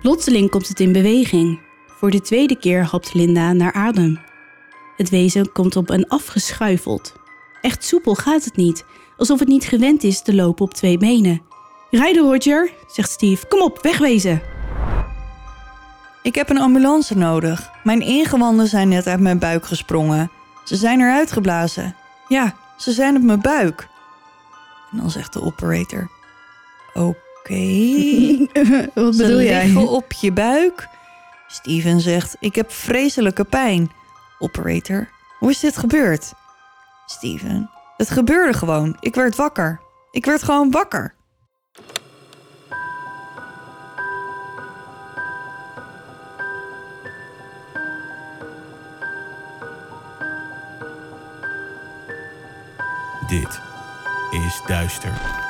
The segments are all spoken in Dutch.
Plotseling komt het in beweging. Voor de tweede keer hapt Linda naar adem. Het wezen komt op en afgeschuifeld. Echt soepel gaat het niet, alsof het niet gewend is te lopen op twee benen. Rijden, Roger, zegt Steve. Kom op, wegwezen. Ik heb een ambulance nodig. Mijn ingewanden zijn net uit mijn buik gesprongen. Ze zijn eruit geblazen. Ja, ze zijn op mijn buik. En dan zegt de operator: Oké. Wat Ze liggen op je buik. Steven zegt: Ik heb vreselijke pijn. Operator: Hoe is dit gebeurd? Steven: Het gebeurde gewoon. Ik werd wakker. Ik werd gewoon wakker. Dit is Duister.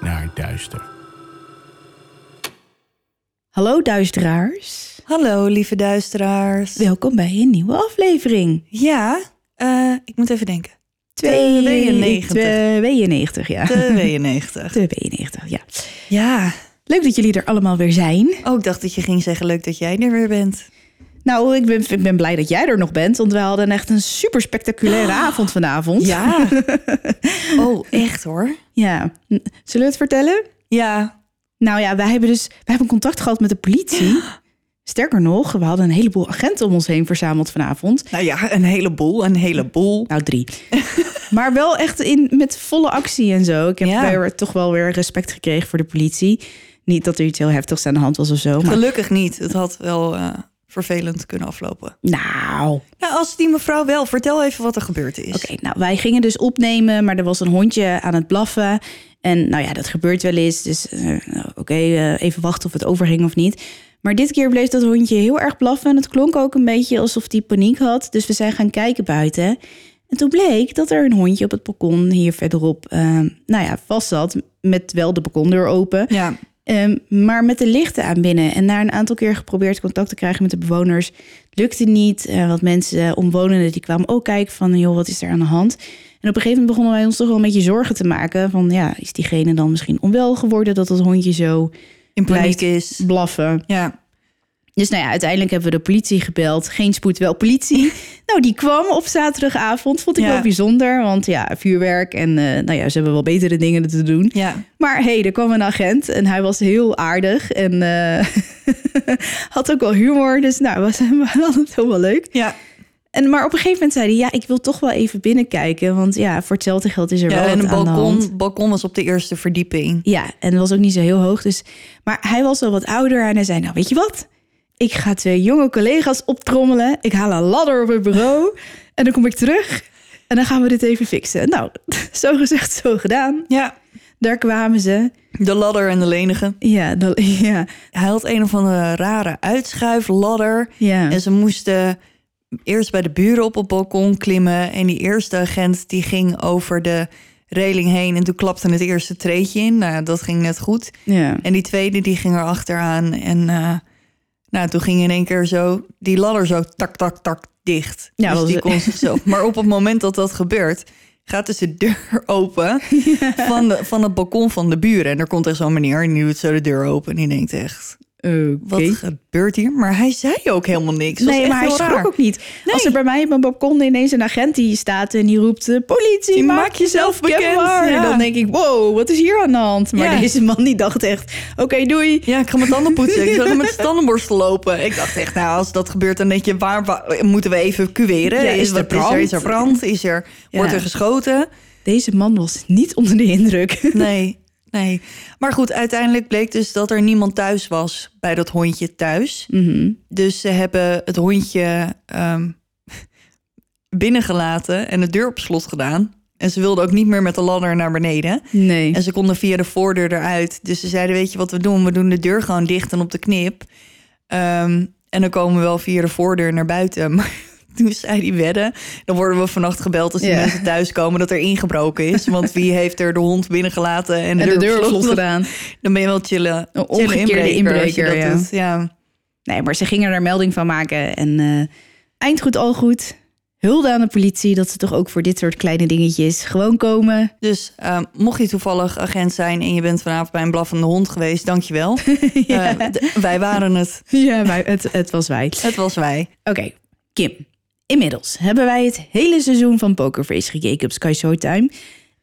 naar duister. Hallo duisteraars. Hallo, lieve duisteraars. Welkom bij een nieuwe aflevering. Ja, eh, ik moet even denken. 92. 92. 92, ja. 92. 92, ja. Ja. Leuk dat jullie er allemaal weer zijn. Oh, ik dacht dat je ging zeggen leuk dat jij er weer bent. Nou, ik ben, ik ben blij dat jij er nog bent, want we hadden echt een super spectaculaire avond vanavond. Ja. oh, echt hoor. Ja. Zullen we het vertellen? Ja. Nou ja, wij hebben dus wij hebben contact gehad met de politie. Sterker nog, we hadden een heleboel agenten om ons heen verzameld vanavond. Nou ja, een heleboel, een heleboel. Nou, drie. maar wel echt in, met volle actie en zo. Ik heb Ja. weer, toch wel weer respect gekregen voor de politie. Niet dat er iets heel heftigs aan de hand was of zo. Maar Gelukkig niet. Het had wel eh, vervelend kunnen aflopen. nou, Nou, als die mevrouw wel, vertel even wat er gebeurd is. Oké, nou wij gingen dus opnemen, maar er was een hondje aan het blaffen. En nou ja, dat gebeurt wel eens. Dus eh, nou, oké, eh, even wachten of het overging of niet. Maar dit keer bleef dat hondje heel erg blaffen. En het klonk ook een beetje alsof hij paniek had. Dus we zijn gaan kijken buiten. En toen bleek dat er een hondje op het balkon hier verderop, eh, nou ja, vast zat. Met wel de balkondeur open. Ja, Ehm, maar met de lichten aan binnen. En na een aantal keer geprobeerd contact te krijgen met de bewoners. Lukte niet. Eh, wat mensen, eh, omwonenden, die kwamen ook kijken van... joh, wat is er aan de hand? En op een gegeven moment begonnen wij ons toch wel een beetje zorgen te maken. Van ja, is diegene dan misschien onwel geworden... dat het hondje zo in paniek blijft is. blaffen? Ja. Dus nou ja, uiteindelijk hebben we de politie gebeld. Geen spoed, wel politie. nou, die kwam op zaterdagavond. Vond ik Ja. wel bijzonder. Want ja, vuurwerk en eh, nou ja, ze hebben wel betere dingen te doen. Ja. Maar hey, er kwam een agent en hij was heel aardig en eh, had ook wel humor. Dus nou, was, we hadden het heel wel leuk. Ja. En, maar op een gegeven moment zei hij, ja, ik wil toch wel even binnenkijken. Want ja, voor hetzelfde geld is er Ja, wel en een aan de hand. balkon, balkon was op de eerste verdieping. Ja, en het was ook niet zo heel hoog. Dus, maar hij was wel wat ouder en hij zei, nou weet je wat? Ik ga twee jonge collega's optrommelen. Ik haal een ladder op het bureau en dan kom ik terug. En dan gaan we dit even fixen. Nou, zo gezegd, zo gedaan. Ja. Daar kwamen ze. De ladder en de lenige. Ja, ja, Hij had een of andere rare uitschuifladder. ja. En ze moesten eerst bij de buren op het balkon klimmen. En die eerste agent die ging over de reling heen. En toen klapte het eerste treedje in. Nou, dat ging net goed. ja. En die tweede die ging er achteraan. En eh, nou, toen ging in één keer zo die ladder zo tak, tak, tak dicht. Ja, dus was- die kon zichzelf. Maar op het moment dat dat gebeurt, gaat dus de deur open van, de, van het balkon van de buren. En er komt echt zo'n meneer en die doet zo de deur open. En die denkt echt, Wat gebeurt hier? Maar hij zei ook helemaal niks. Nee, maar hij schrok ook niet. Nee. Als er bij mij op mijn balkon ineens een agent die staat en die roept... eh, politie, Die maak jezelf bekend. ja. Dan denk ik, wow, wat is hier aan de hand? Maar Ja. deze man die dacht echt, oké, doei. Ja, ik ga mijn tanden poetsen. Ik zou met de tandenborstel lopen. Ik dacht echt, nou, als dat gebeurt, dan denk je, waar, waar- moeten we evacueren? Ja, is er brand? Is er brand? Is er. Wordt er geschoten? Deze man was niet onder de indruk. Nee, nee. Maar goed, uiteindelijk bleek dus dat er niemand thuis was bij dat hondje thuis. Mhm. Dus ze hebben het hondje ehm, binnengelaten en de deur op slot gedaan. En ze wilden ook niet meer met de ladder naar beneden. Nee. En ze konden via de voordeur eruit. Dus ze zeiden, weet je wat we doen? We doen de deur gewoon dicht en op de knip. Ehm, en dan komen we wel via de voordeur naar buiten. Maar toen zei die wedden, dan worden we vannacht gebeld als die mensen thuiskomen dat er ingebroken is. Want wie heeft er de hond binnengelaten en de, En de deur slot? gedaan. Dan ben je wel chillen. Een omgekeerde inbreker ja. doet. ja. Nee, maar ze gingen er melding van maken. En eh eind goed, al goed. Hulde aan de politie dat ze toch ook voor dit soort kleine dingetjes gewoon komen. Dus ehm, mocht je toevallig agent zijn en je bent vanavond bij een blaffende hond geweest, dankjewel. Ja. D- wij waren het. Ja, maar het, het was wij. Het was wij. Oké, Kim. Inmiddels hebben wij het hele seizoen van Pokerface gekeken op Sky Showtime.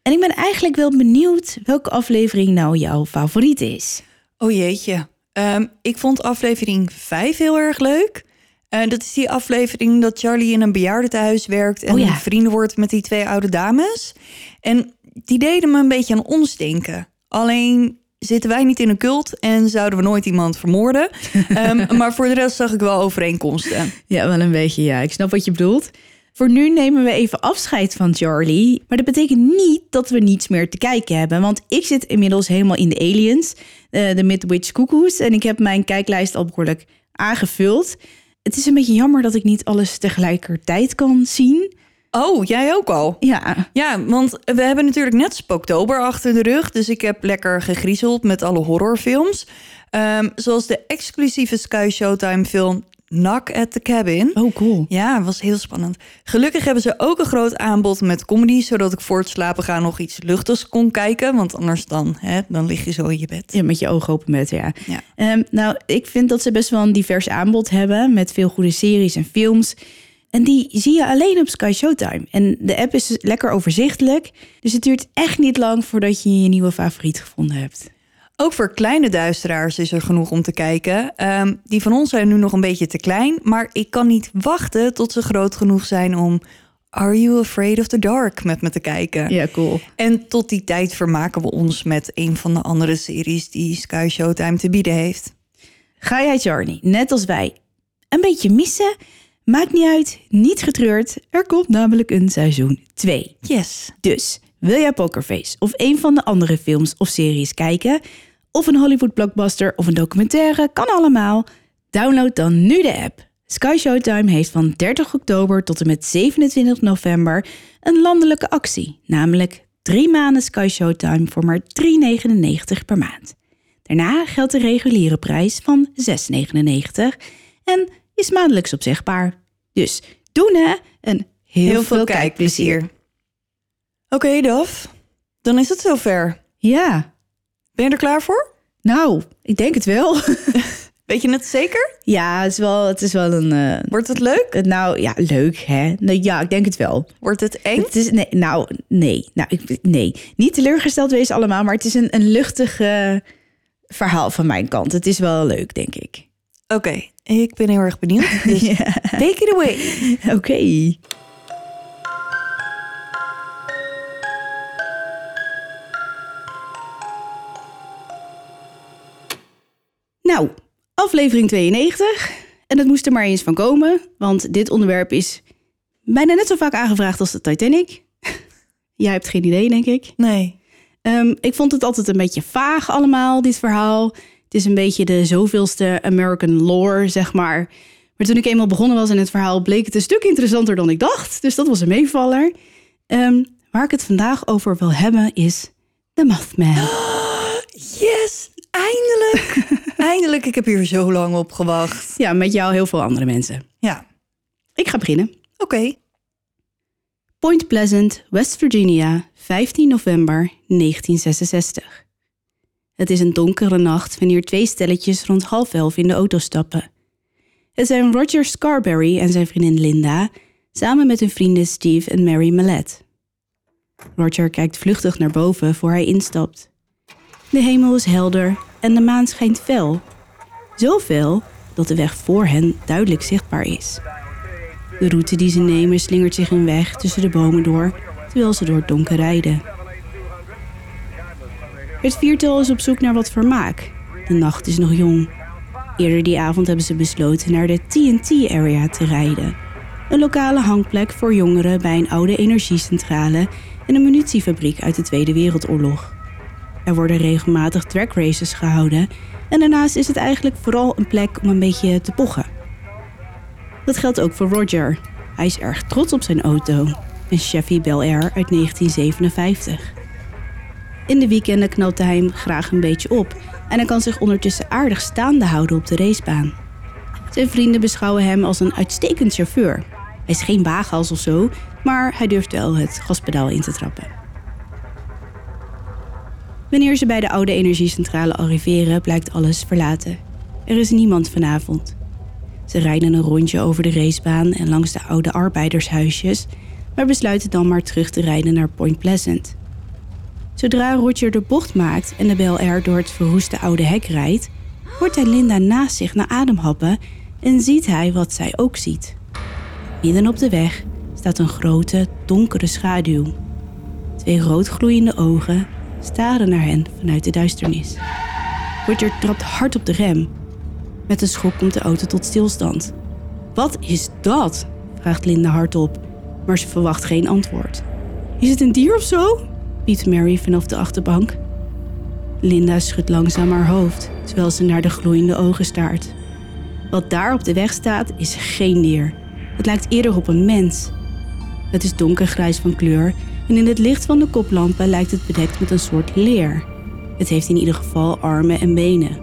En ik ben eigenlijk wel benieuwd welke aflevering nou jouw favoriet is. Oh jeetje. Ehm, ik vond aflevering 5 heel erg leuk. Eh, dat is die aflevering dat Charlie in een bejaardentehuis werkt en Oh ja. vrienden wordt met die twee oude dames. En die deden me een beetje aan ons denken. Alleen zitten wij niet in een cult en zouden we nooit iemand vermoorden. Ehm, maar voor de rest zag ik wel overeenkomsten. Ja, wel een beetje, ja. Ik snap wat je bedoelt. Voor nu nemen we even afscheid van Charlie. Maar dat betekent niet dat we niets meer te kijken hebben. Want ik zit inmiddels helemaal in de Aliens, eh, de Midwich Cuckoos. En ik heb mijn kijklijst al behoorlijk aangevuld. Het is een beetje jammer dat ik niet alles tegelijkertijd kan zien. Oh, jij ook al? Ja, Ja, want we hebben natuurlijk net Spooktober achter de rug. Dus ik heb lekker gegriezeld met alle horrorfilms. Ehm, zoals de exclusieve Sky Showtime film Knock at the Cabin. oh cool. Ja, was heel spannend. Gelukkig hebben ze ook een groot aanbod met comedy... zodat ik voor het slapen gaan nog iets luchtigs kon kijken. Want anders dan, hè, dan lig je zo in je bed. Ja, met je ogen open met, ja. Ja. Ehm, nou, ik vind dat ze best wel een divers aanbod hebben met veel goede series en films. En die zie je alleen op Sky Showtime. En de app is lekker overzichtelijk. Dus het duurt echt niet lang voordat je je nieuwe favoriet gevonden hebt. Ook voor kleine duisteraars is er genoeg om te kijken. Ehm, die van ons zijn nu nog een beetje te klein... maar ik kan niet wachten tot ze groot genoeg zijn om... Are You Afraid of the Dark met me te kijken. Ja, cool. En tot die tijd vermaken we ons met een van de andere series... die Sky Showtime te bieden heeft. Ga jij Charlie, net als wij, een beetje missen? Maakt niet uit, niet getreurd. Er komt namelijk een seizoen 2. Yes. Dus wil jij Pokerface of een van de andere films of series kijken, of een Hollywood blockbuster of een documentaire, kan allemaal. Download dan nu de app. Sky Showtime heeft van 30 oktober tot en met 27 november een landelijke actie, namelijk drie maanden Sky Showtime voor maar 3,99 per maand. Daarna geldt de reguliere prijs van 6,99 en is maandelijks opzegbaar. Dus doen hè, een heel, veel kijkplezier. Oké, Daf. Dan is het zover. Ja, Ben je er klaar voor? nou, ik denk het wel. Weet je het zeker? ja, het is wel, het is wel een. eh, Wordt het leuk? nou ja, leuk hè? Nou, ja, ik denk het wel. Wordt het eng? Het is, nee, nou, nee. Nou, ik, nee. Niet teleurgesteld wezen allemaal, maar het is een, een luchtig verhaal van mijn kant. Het is wel leuk, denk ik. Oké, ik ben heel erg benieuwd. Dus take it away. Oké. Nou, aflevering 92. En het moest er maar eens van komen, want dit onderwerp is bijna net zo vaak aangevraagd als de Titanic. Jij hebt geen idee, denk ik. Nee. Ehm, ik vond het altijd een beetje vaag allemaal, dit verhaal. Het is een beetje de zoveelste American lore, zeg maar. Maar toen ik eenmaal begonnen was in het verhaal... bleek het een stuk interessanter dan ik dacht. Dus dat was een meevaller. Ehm, waar ik het vandaag over wil hebben is The Mothman. Yes, eindelijk. eindelijk, ik heb hier zo lang op gewacht. Ja, met jou heel veel andere mensen. Ja, Ik ga beginnen. oké. Point Pleasant, West Virginia, 15 november 1966. Het is een donkere nacht wanneer twee stelletjes rond half elf in de auto stappen. Het zijn Roger Scarberry en zijn vriendin Linda, samen met hun vrienden Steve en Mary Mallet. Roger kijkt vluchtig naar boven voor hij instapt. De hemel is helder en de maan schijnt fel. Zo fel dat de weg voor hen duidelijk zichtbaar is. De route die ze nemen slingert zich een weg tussen de bomen door, terwijl ze door het donker rijden. Het viertal is op zoek naar wat vermaak. De nacht is nog jong. Eerder die avond hebben ze besloten naar de TNT-area te rijden. Een lokale hangplek voor jongeren bij een oude energiecentrale en een munitiefabriek uit de Tweede Wereldoorlog. Er worden regelmatig track races gehouden en daarnaast is het eigenlijk vooral een plek om een beetje te pochen. Dat geldt ook voor Roger. Hij is erg trots op zijn auto, een Chevy Bel Air uit 1957. In de weekenden knapt hij hem graag een beetje op en hij kan zich ondertussen aardig staande houden op de racebaan. Zijn vrienden beschouwen hem als een uitstekend chauffeur. Hij is geen waaghals of zo, maar hij durft wel het gaspedaal in te trappen. Wanneer ze bij de oude energiecentrale arriveren, blijkt alles verlaten. Er is niemand vanavond. Ze rijden een rondje over de racebaan en langs de oude arbeidershuisjes, maar besluiten dan maar terug te rijden naar Point Pleasant. Zodra Roger de bocht maakt en de Bel Air door het verroeste oude hek rijdt, hoort hij Linda naast zich naar adem happen en ziet hij wat zij ook ziet. Midden op de weg staat een grote, donkere schaduw. Twee roodgloeiende ogen staren naar hen vanuit de duisternis. Roger trapt hard op de rem. Met een schok komt de auto tot stilstand. Wat is dat? vraagt Linda hardop, maar ze verwacht geen antwoord. Is het een dier of zo? Biedt Mary vanaf de achterbank. Linda schudt langzaam haar hoofd terwijl ze naar de gloeiende ogen staart. Wat daar op de weg staat is geen dier. Het lijkt eerder op een mens. Het is donkergrijs van kleur en in het licht van de koplampen lijkt het bedekt met een soort leer. Het heeft in ieder geval armen en benen.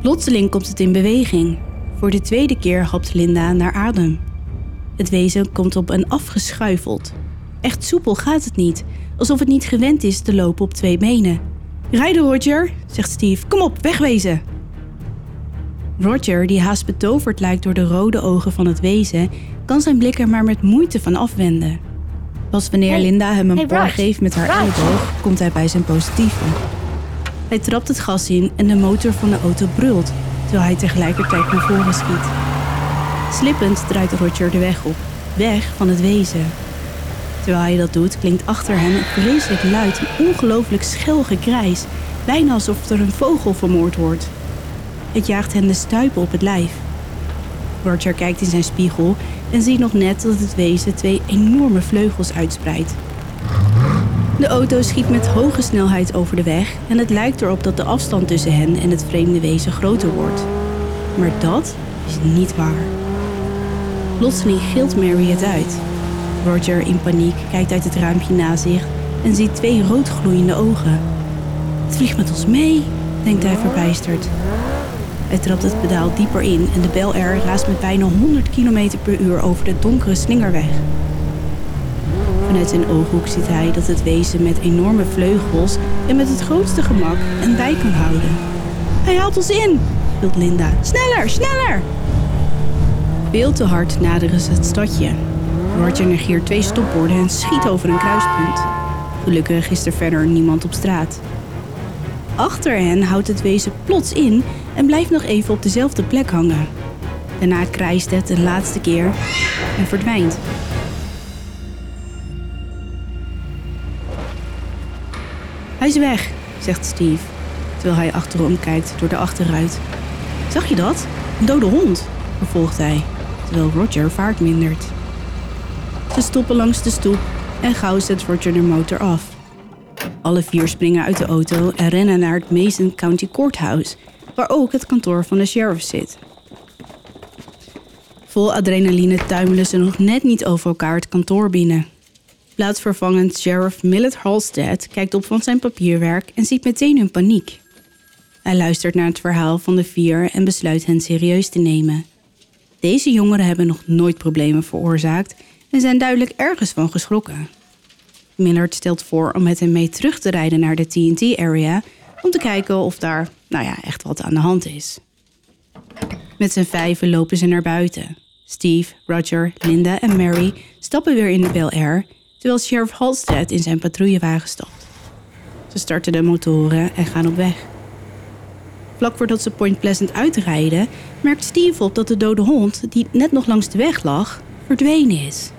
Plotseling komt het in beweging. Voor de tweede keer hapt Linda naar adem. Het wezen komt op en afgeschuifeld. Echt soepel gaat het niet, alsof het niet gewend is te lopen op twee benen. Rijden, Roger, zegt Steve. Kom op, wegwezen. Roger, die haast betoverd lijkt door de rode ogen van het wezen, kan zijn blik er maar met moeite van afwenden. Pas wanneer Linda hem een por geeft met haar elleboog, komt hij bij zijn positieve. Hij trapt het gas in en de motor van de auto brult, terwijl hij tegelijkertijd naar voren schiet. Slippend draait Roger de weg op, weg van het wezen. Terwijl hij dat doet, klinkt achter hem een vreselijk luid en ongelooflijk schel gekrijs, bijna alsof er een vogel vermoord wordt. Het jaagt hen de stuipen op het lijf. Roger kijkt in zijn spiegel en ziet nog net dat het wezen twee enorme vleugels uitspreidt. De auto schiet met hoge snelheid over de weg en het lijkt erop dat de afstand tussen hen en het vreemde wezen groter wordt. Maar dat is niet waar. Plotseling gilt Mary het uit. Roger in paniek kijkt uit het raampje naast zich en ziet twee roodgloeiende ogen. Het vliegt met ons mee, denkt hij verbijsterd. Hij trapt het pedaal dieper in en de Bel Air raast met bijna 100 km per uur over de donkere slingerweg. Vanuit zijn ooghoek ziet hij dat het wezen met enorme vleugels en met het grootste gemak een bij kan houden. Hij haalt ons in, wilt Linda. Sneller, sneller! Veel te hard naderen ze het stadje. Roger negeert twee stopborden en schiet over een kruispunt. Gelukkig is er verder niemand op straat. Achter hen houdt het wezen plots in en blijft nog even op dezelfde plek hangen. Daarna krijst het een laatste keer en verdwijnt. Hij is weg, zegt Steve, terwijl hij achterom kijkt door de achterruit. Zag je dat? Een dode hond, vervolgt hij, terwijl Roger vaart mindert. Ze stoppen langs de stoep en gauw zet Roger de motor af. Alle vier springen uit de auto en rennen naar het Mason County Courthouse, waar ook het kantoor van de sheriff zit. Vol adrenaline tuimelen ze nog net niet over elkaar het kantoor binnen. Plaatsvervangend sheriff Millet Halstead kijkt op van zijn papierwerk en ziet meteen hun paniek. Hij luistert naar het verhaal van de vier en besluit hen serieus te nemen. Deze jongeren hebben nog nooit problemen veroorzaakt en zijn duidelijk ergens van geschrokken. Millard stelt voor om met hem mee terug te rijden naar de TNT-area om te kijken of daar, nou ja, echt wat aan de hand is. Met z'n vijven lopen ze naar buiten. Steve, Roger, Linda en Mary stappen weer in de Bel Air, terwijl Sheriff Halstead in zijn patrouillewagen stapt. Ze starten de motoren en gaan op weg. Vlak voordat ze Point Pleasant uitrijden, merkt Steve op dat de dode hond, die net nog langs de weg lag, verdwenen is.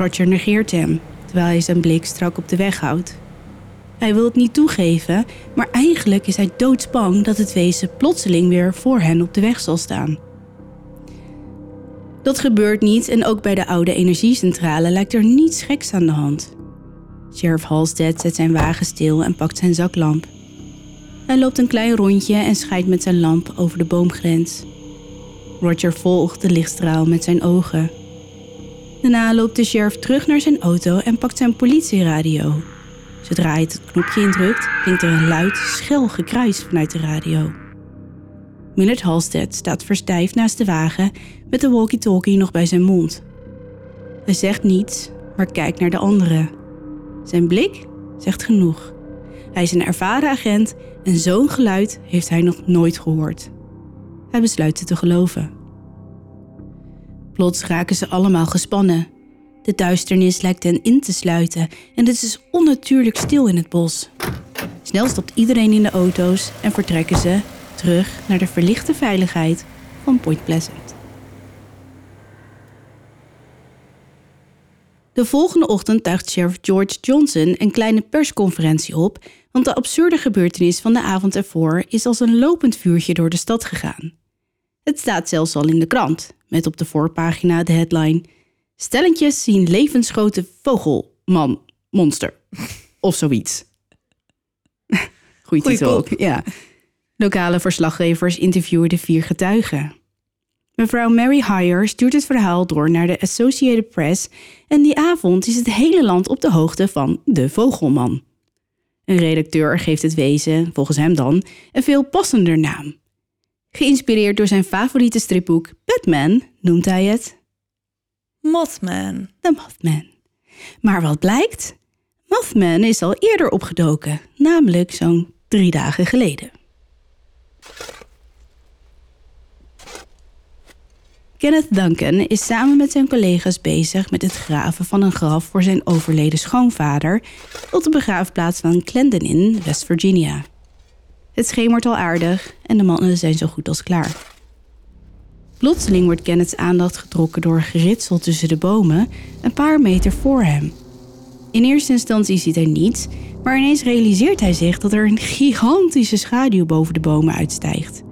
Roger negeert hem, terwijl hij zijn blik strak op de weg houdt. Hij wil het niet toegeven, maar eigenlijk is hij doodsbang dat het wezen plotseling weer voor hen op de weg zal staan. Dat gebeurt niet en ook bij de oude energiecentrale lijkt er niets geks aan de hand. Sheriff Halstead zet zijn wagen stil en pakt zijn zaklamp. Hij loopt een klein rondje en scheidt met zijn lamp over de boomgrens. Roger volgt de lichtstraal met zijn ogen. Daarna loopt de sheriff terug naar zijn auto en pakt zijn politieradio. Zodra hij het knopje indrukt, klinkt er een luid, schel gekruis vanuit de radio. Millard Halstead staat verstijfd naast de wagen met de walkie-talkie nog bij zijn mond. Hij zegt niets, maar kijkt naar de anderen. Zijn blik zegt genoeg. Hij is een ervaren agent en zo'n geluid heeft hij nog nooit gehoord. Hij besluit het te geloven. Plots raken ze allemaal gespannen. De duisternis lijkt hen in te sluiten en het is onnatuurlijk stil in het bos. Snel stopt iedereen in de auto's en vertrekken ze terug naar de verlichte veiligheid van Point Pleasant. De volgende ochtend tuigt sheriff George Johnson een kleine persconferentie op, want de absurde gebeurtenis van de avond ervoor is als een lopend vuurtje door de stad gegaan. Het staat zelfs al in de krant, met op de voorpagina de headline: Stellentjes zien levensgrote vogelman monster. Of zoiets. Goeie Goeie titel ook, ja. Lokale verslaggevers interviewen de vier getuigen. Mevrouw Mary Heyer stuurt het verhaal door naar de Associated Press en die avond is het hele land op de hoogte van de vogelman. Een redacteur geeft het wezen, volgens hem dan, een veel passender naam. Geïnspireerd door zijn favoriete stripboek Batman noemt hij het Mothman. de Mothman. Maar wat blijkt? Mothman is al eerder opgedoken, namelijk zo'n drie dagen geleden. Kenneth Duncan is samen met zijn collega's bezig met het graven van een graf voor zijn overleden schoonvader op de begraafplaats van Clendenin, West Virginia. Het schemert al aardig en de mannen zijn zo goed als klaar. Plotseling wordt Kenneth's aandacht getrokken door geritsel tussen de bomen een paar meter voor hem. In eerste instantie ziet hij niets, maar ineens realiseert hij zich dat er een gigantische schaduw boven de bomen uitstijgt.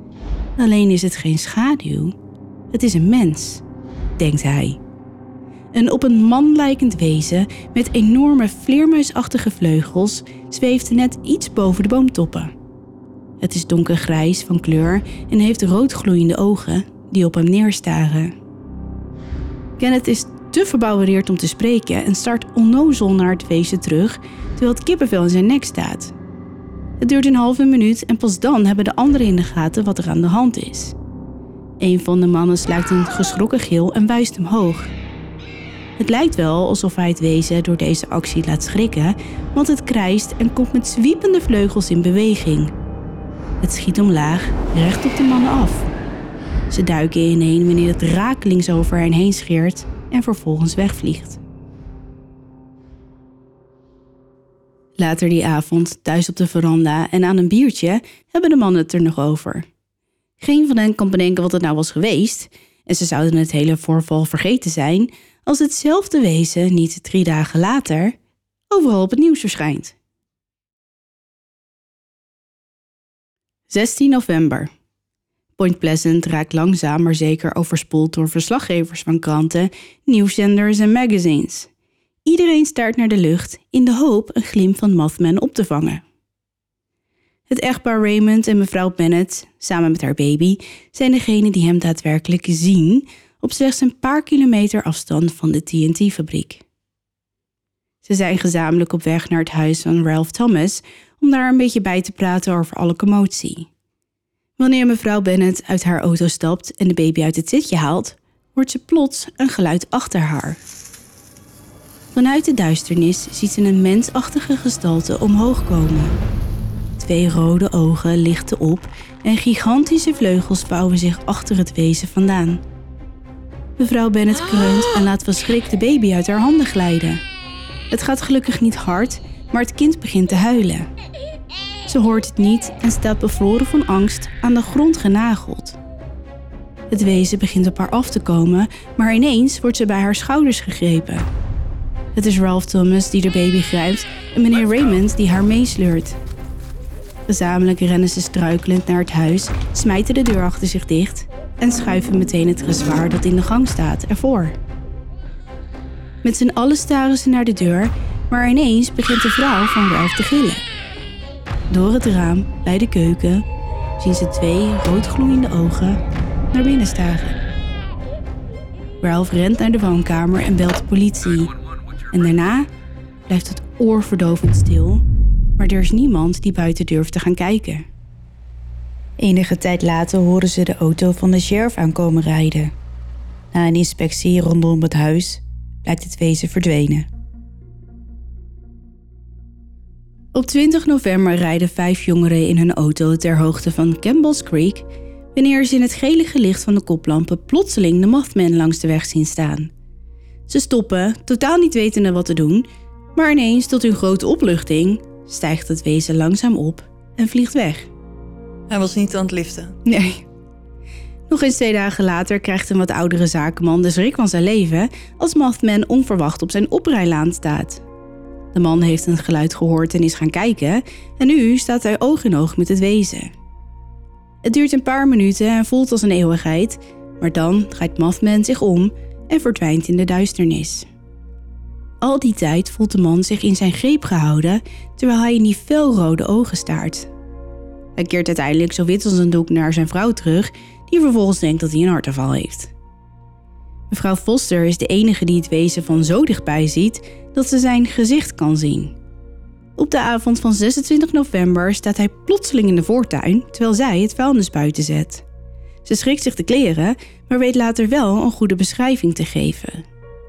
Alleen is het geen schaduw, het is een mens, denkt hij. Een op een man lijkend wezen met enorme vleermuisachtige vleugels zweeft net iets boven de boomtoppen. Het is donkergrijs van kleur en heeft roodgloeiende ogen die op hem neerstaren. Kenneth is te verbouwereerd om te spreken en start onnozel naar het wezen terug, terwijl het kippenvel in zijn nek staat. Het duurt een halve minuut en pas dan hebben de anderen in de gaten wat er aan de hand is. Een van de mannen sluit een geschrokken gil en wijst hem hoog. Het lijkt wel alsof hij het wezen door deze actie laat schrikken, want het krijst en komt met zwiepende vleugels in beweging. Het schiet omlaag, recht op de mannen af. Ze duiken ineen wanneer het rakelings over hen heen scheert en vervolgens wegvliegt. Later die avond, thuis op de veranda en aan een biertje, hebben de mannen het er nog over. Geen van hen kan bedenken wat het nou was geweest, en ze zouden het hele voorval vergeten zijn als hetzelfde wezen niet drie dagen later overal op het nieuws verschijnt. 16 november. Point Pleasant raakt langzaam maar zeker overspoeld door verslaggevers van kranten, nieuwszenders en magazines. Iedereen staart naar de lucht in de hoop een glimp van Mothman op te vangen. Het echtpaar Raymond en mevrouw Bennett, samen met haar baby, zijn degenen die hem daadwerkelijk zien op slechts een paar kilometer afstand van de TNT-fabriek. Ze zijn gezamenlijk op weg naar het huis van Ralph Thomas om daar een beetje bij te praten over alle commotie. Wanneer mevrouw Bennett uit haar auto stapt en de baby uit het zitje haalt, hoort ze plots een geluid achter haar. Vanuit de duisternis ziet ze een mensachtige gestalte omhoog komen. Twee rode ogen lichten op en gigantische vleugels vouwen zich achter het wezen vandaan. Mevrouw Bennett kreunt en laat van schrik de baby uit haar handen glijden. Het gaat gelukkig niet hard, maar het kind begint te huilen. Ze hoort het niet en staat bevroren van angst aan de grond genageld. Het wezen begint op haar af te komen, maar ineens wordt ze bij haar schouders gegrepen. Het is Ralph Thomas die de baby grijpt en meneer Raymond die haar meesleurt. Gezamenlijk rennen ze struikelend naar het huis, smijten de deur achter zich dicht en schuiven meteen het gezwaar dat in de gang staat ervoor. Met z'n allen staren ze naar de deur, maar ineens begint de vrouw van Ralph te gillen. Door het raam bij de keuken zien ze twee roodgloeiende ogen naar binnen staren. Ralph rent naar de woonkamer en belt de politie. En daarna blijft het oorverdovend stil, maar er is niemand die buiten durft te gaan kijken. Enige tijd later horen ze de auto van de sheriff aankomen rijden. Na een inspectie rondom het huis lijkt het wezen verdwenen. Op 20 november rijden vijf jongeren in hun auto ter hoogte van Campbell's Creek wanneer ze in het gele gelicht van de koplampen plotseling de Mothman langs de weg zien staan. Ze stoppen, totaal niet wetende wat te doen, maar ineens tot hun grote opluchting stijgt het wezen langzaam op en vliegt weg. Hij was niet aan het liften. Nee. Nog eens twee dagen later krijgt een wat oudere zakenman de schrik van zijn leven als Mothman onverwacht op zijn oprijlaan staat. De man heeft een geluid gehoord en is gaan kijken en nu staat hij oog in oog met het wezen. Het duurt een paar minuten en voelt als een eeuwigheid, maar dan draait Mothman zich om en verdwijnt in de duisternis. Al die tijd voelt de man zich in zijn greep gehouden terwijl hij in die felrode ogen staart. Hij keert uiteindelijk zo wit als een doek naar zijn vrouw terug, die vervolgens denkt dat hij een hartaanval heeft. Mevrouw Foster is de enige die het wezen van zo dichtbij ziet dat ze zijn gezicht kan zien. Op de avond van 26 november staat hij plotseling in de voortuin terwijl zij het vuilnis buiten zet. Ze schrikt zich de kleren, maar weet later wel een goede beschrijving te geven.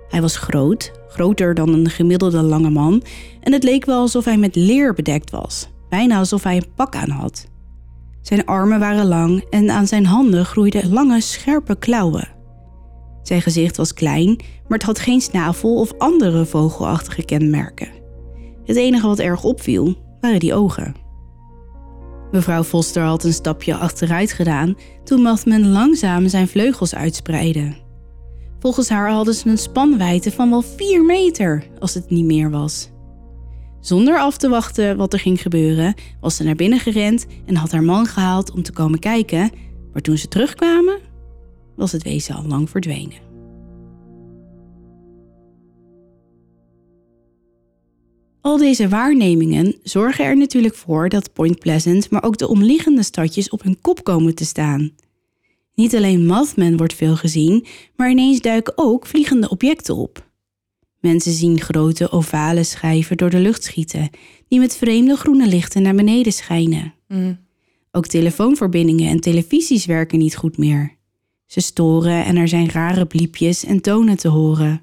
Hij was groot, groter dan een gemiddelde lange man, en het leek wel alsof hij met leer bedekt was, bijna alsof hij een pak aan had. Zijn armen waren lang en aan zijn handen groeiden lange, scherpe klauwen. Zijn gezicht was klein, maar het had geen snavel of andere vogelachtige kenmerken. Het enige wat erg opviel waren die ogen. Mevrouw Foster had een stapje achteruit gedaan toen Mothman langzaam zijn vleugels uitspreidde. Volgens haar hadden ze een spanwijdte van wel 4 meter als het niet meer was. Zonder af te wachten wat er ging gebeuren, was ze naar binnen gerend en had haar man gehaald om te komen kijken, maar toen ze terugkwamen, was het wezen al lang verdwenen. Al deze waarnemingen zorgen er natuurlijk voor dat Point Pleasant, maar ook de omliggende stadjes op hun kop komen te staan. Niet alleen Mothman wordt veel gezien, maar ineens duiken ook vliegende objecten op. Mensen zien grote ovale schijven door de lucht schieten, die met vreemde groene lichten naar beneden schijnen. Mm. Ook telefoonverbindingen en televisies werken niet goed meer. Ze storen en er zijn rare bliepjes en tonen te horen.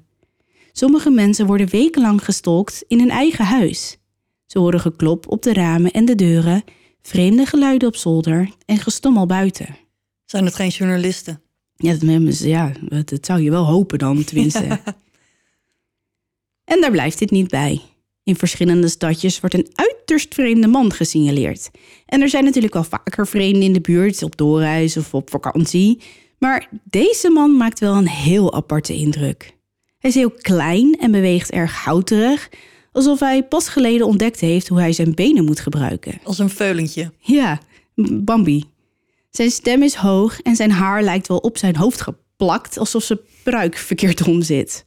Sommige mensen worden wekenlang gestolkt in hun eigen huis. Ze horen geklop op de ramen en de deuren, vreemde geluiden op zolder en gestommel buiten. Zijn het geen journalisten? Ja, dat, ja, dat dat zou je wel hopen dan, tenminste. en daar blijft dit niet bij. In verschillende stadjes wordt een uiterst vreemde man gesignaleerd. En er zijn natuurlijk wel vaker vreemden in de buurt, op doorreis of op vakantie. Maar deze man maakt wel een heel aparte indruk. Hij is heel klein en beweegt erg houterig, alsof hij pas geleden ontdekt heeft hoe hij zijn benen moet gebruiken. Als een veulentje. Ja, Bambi. Zijn stem is hoog en zijn haar lijkt wel op zijn hoofd geplakt, alsof zijn pruik verkeerd om zit.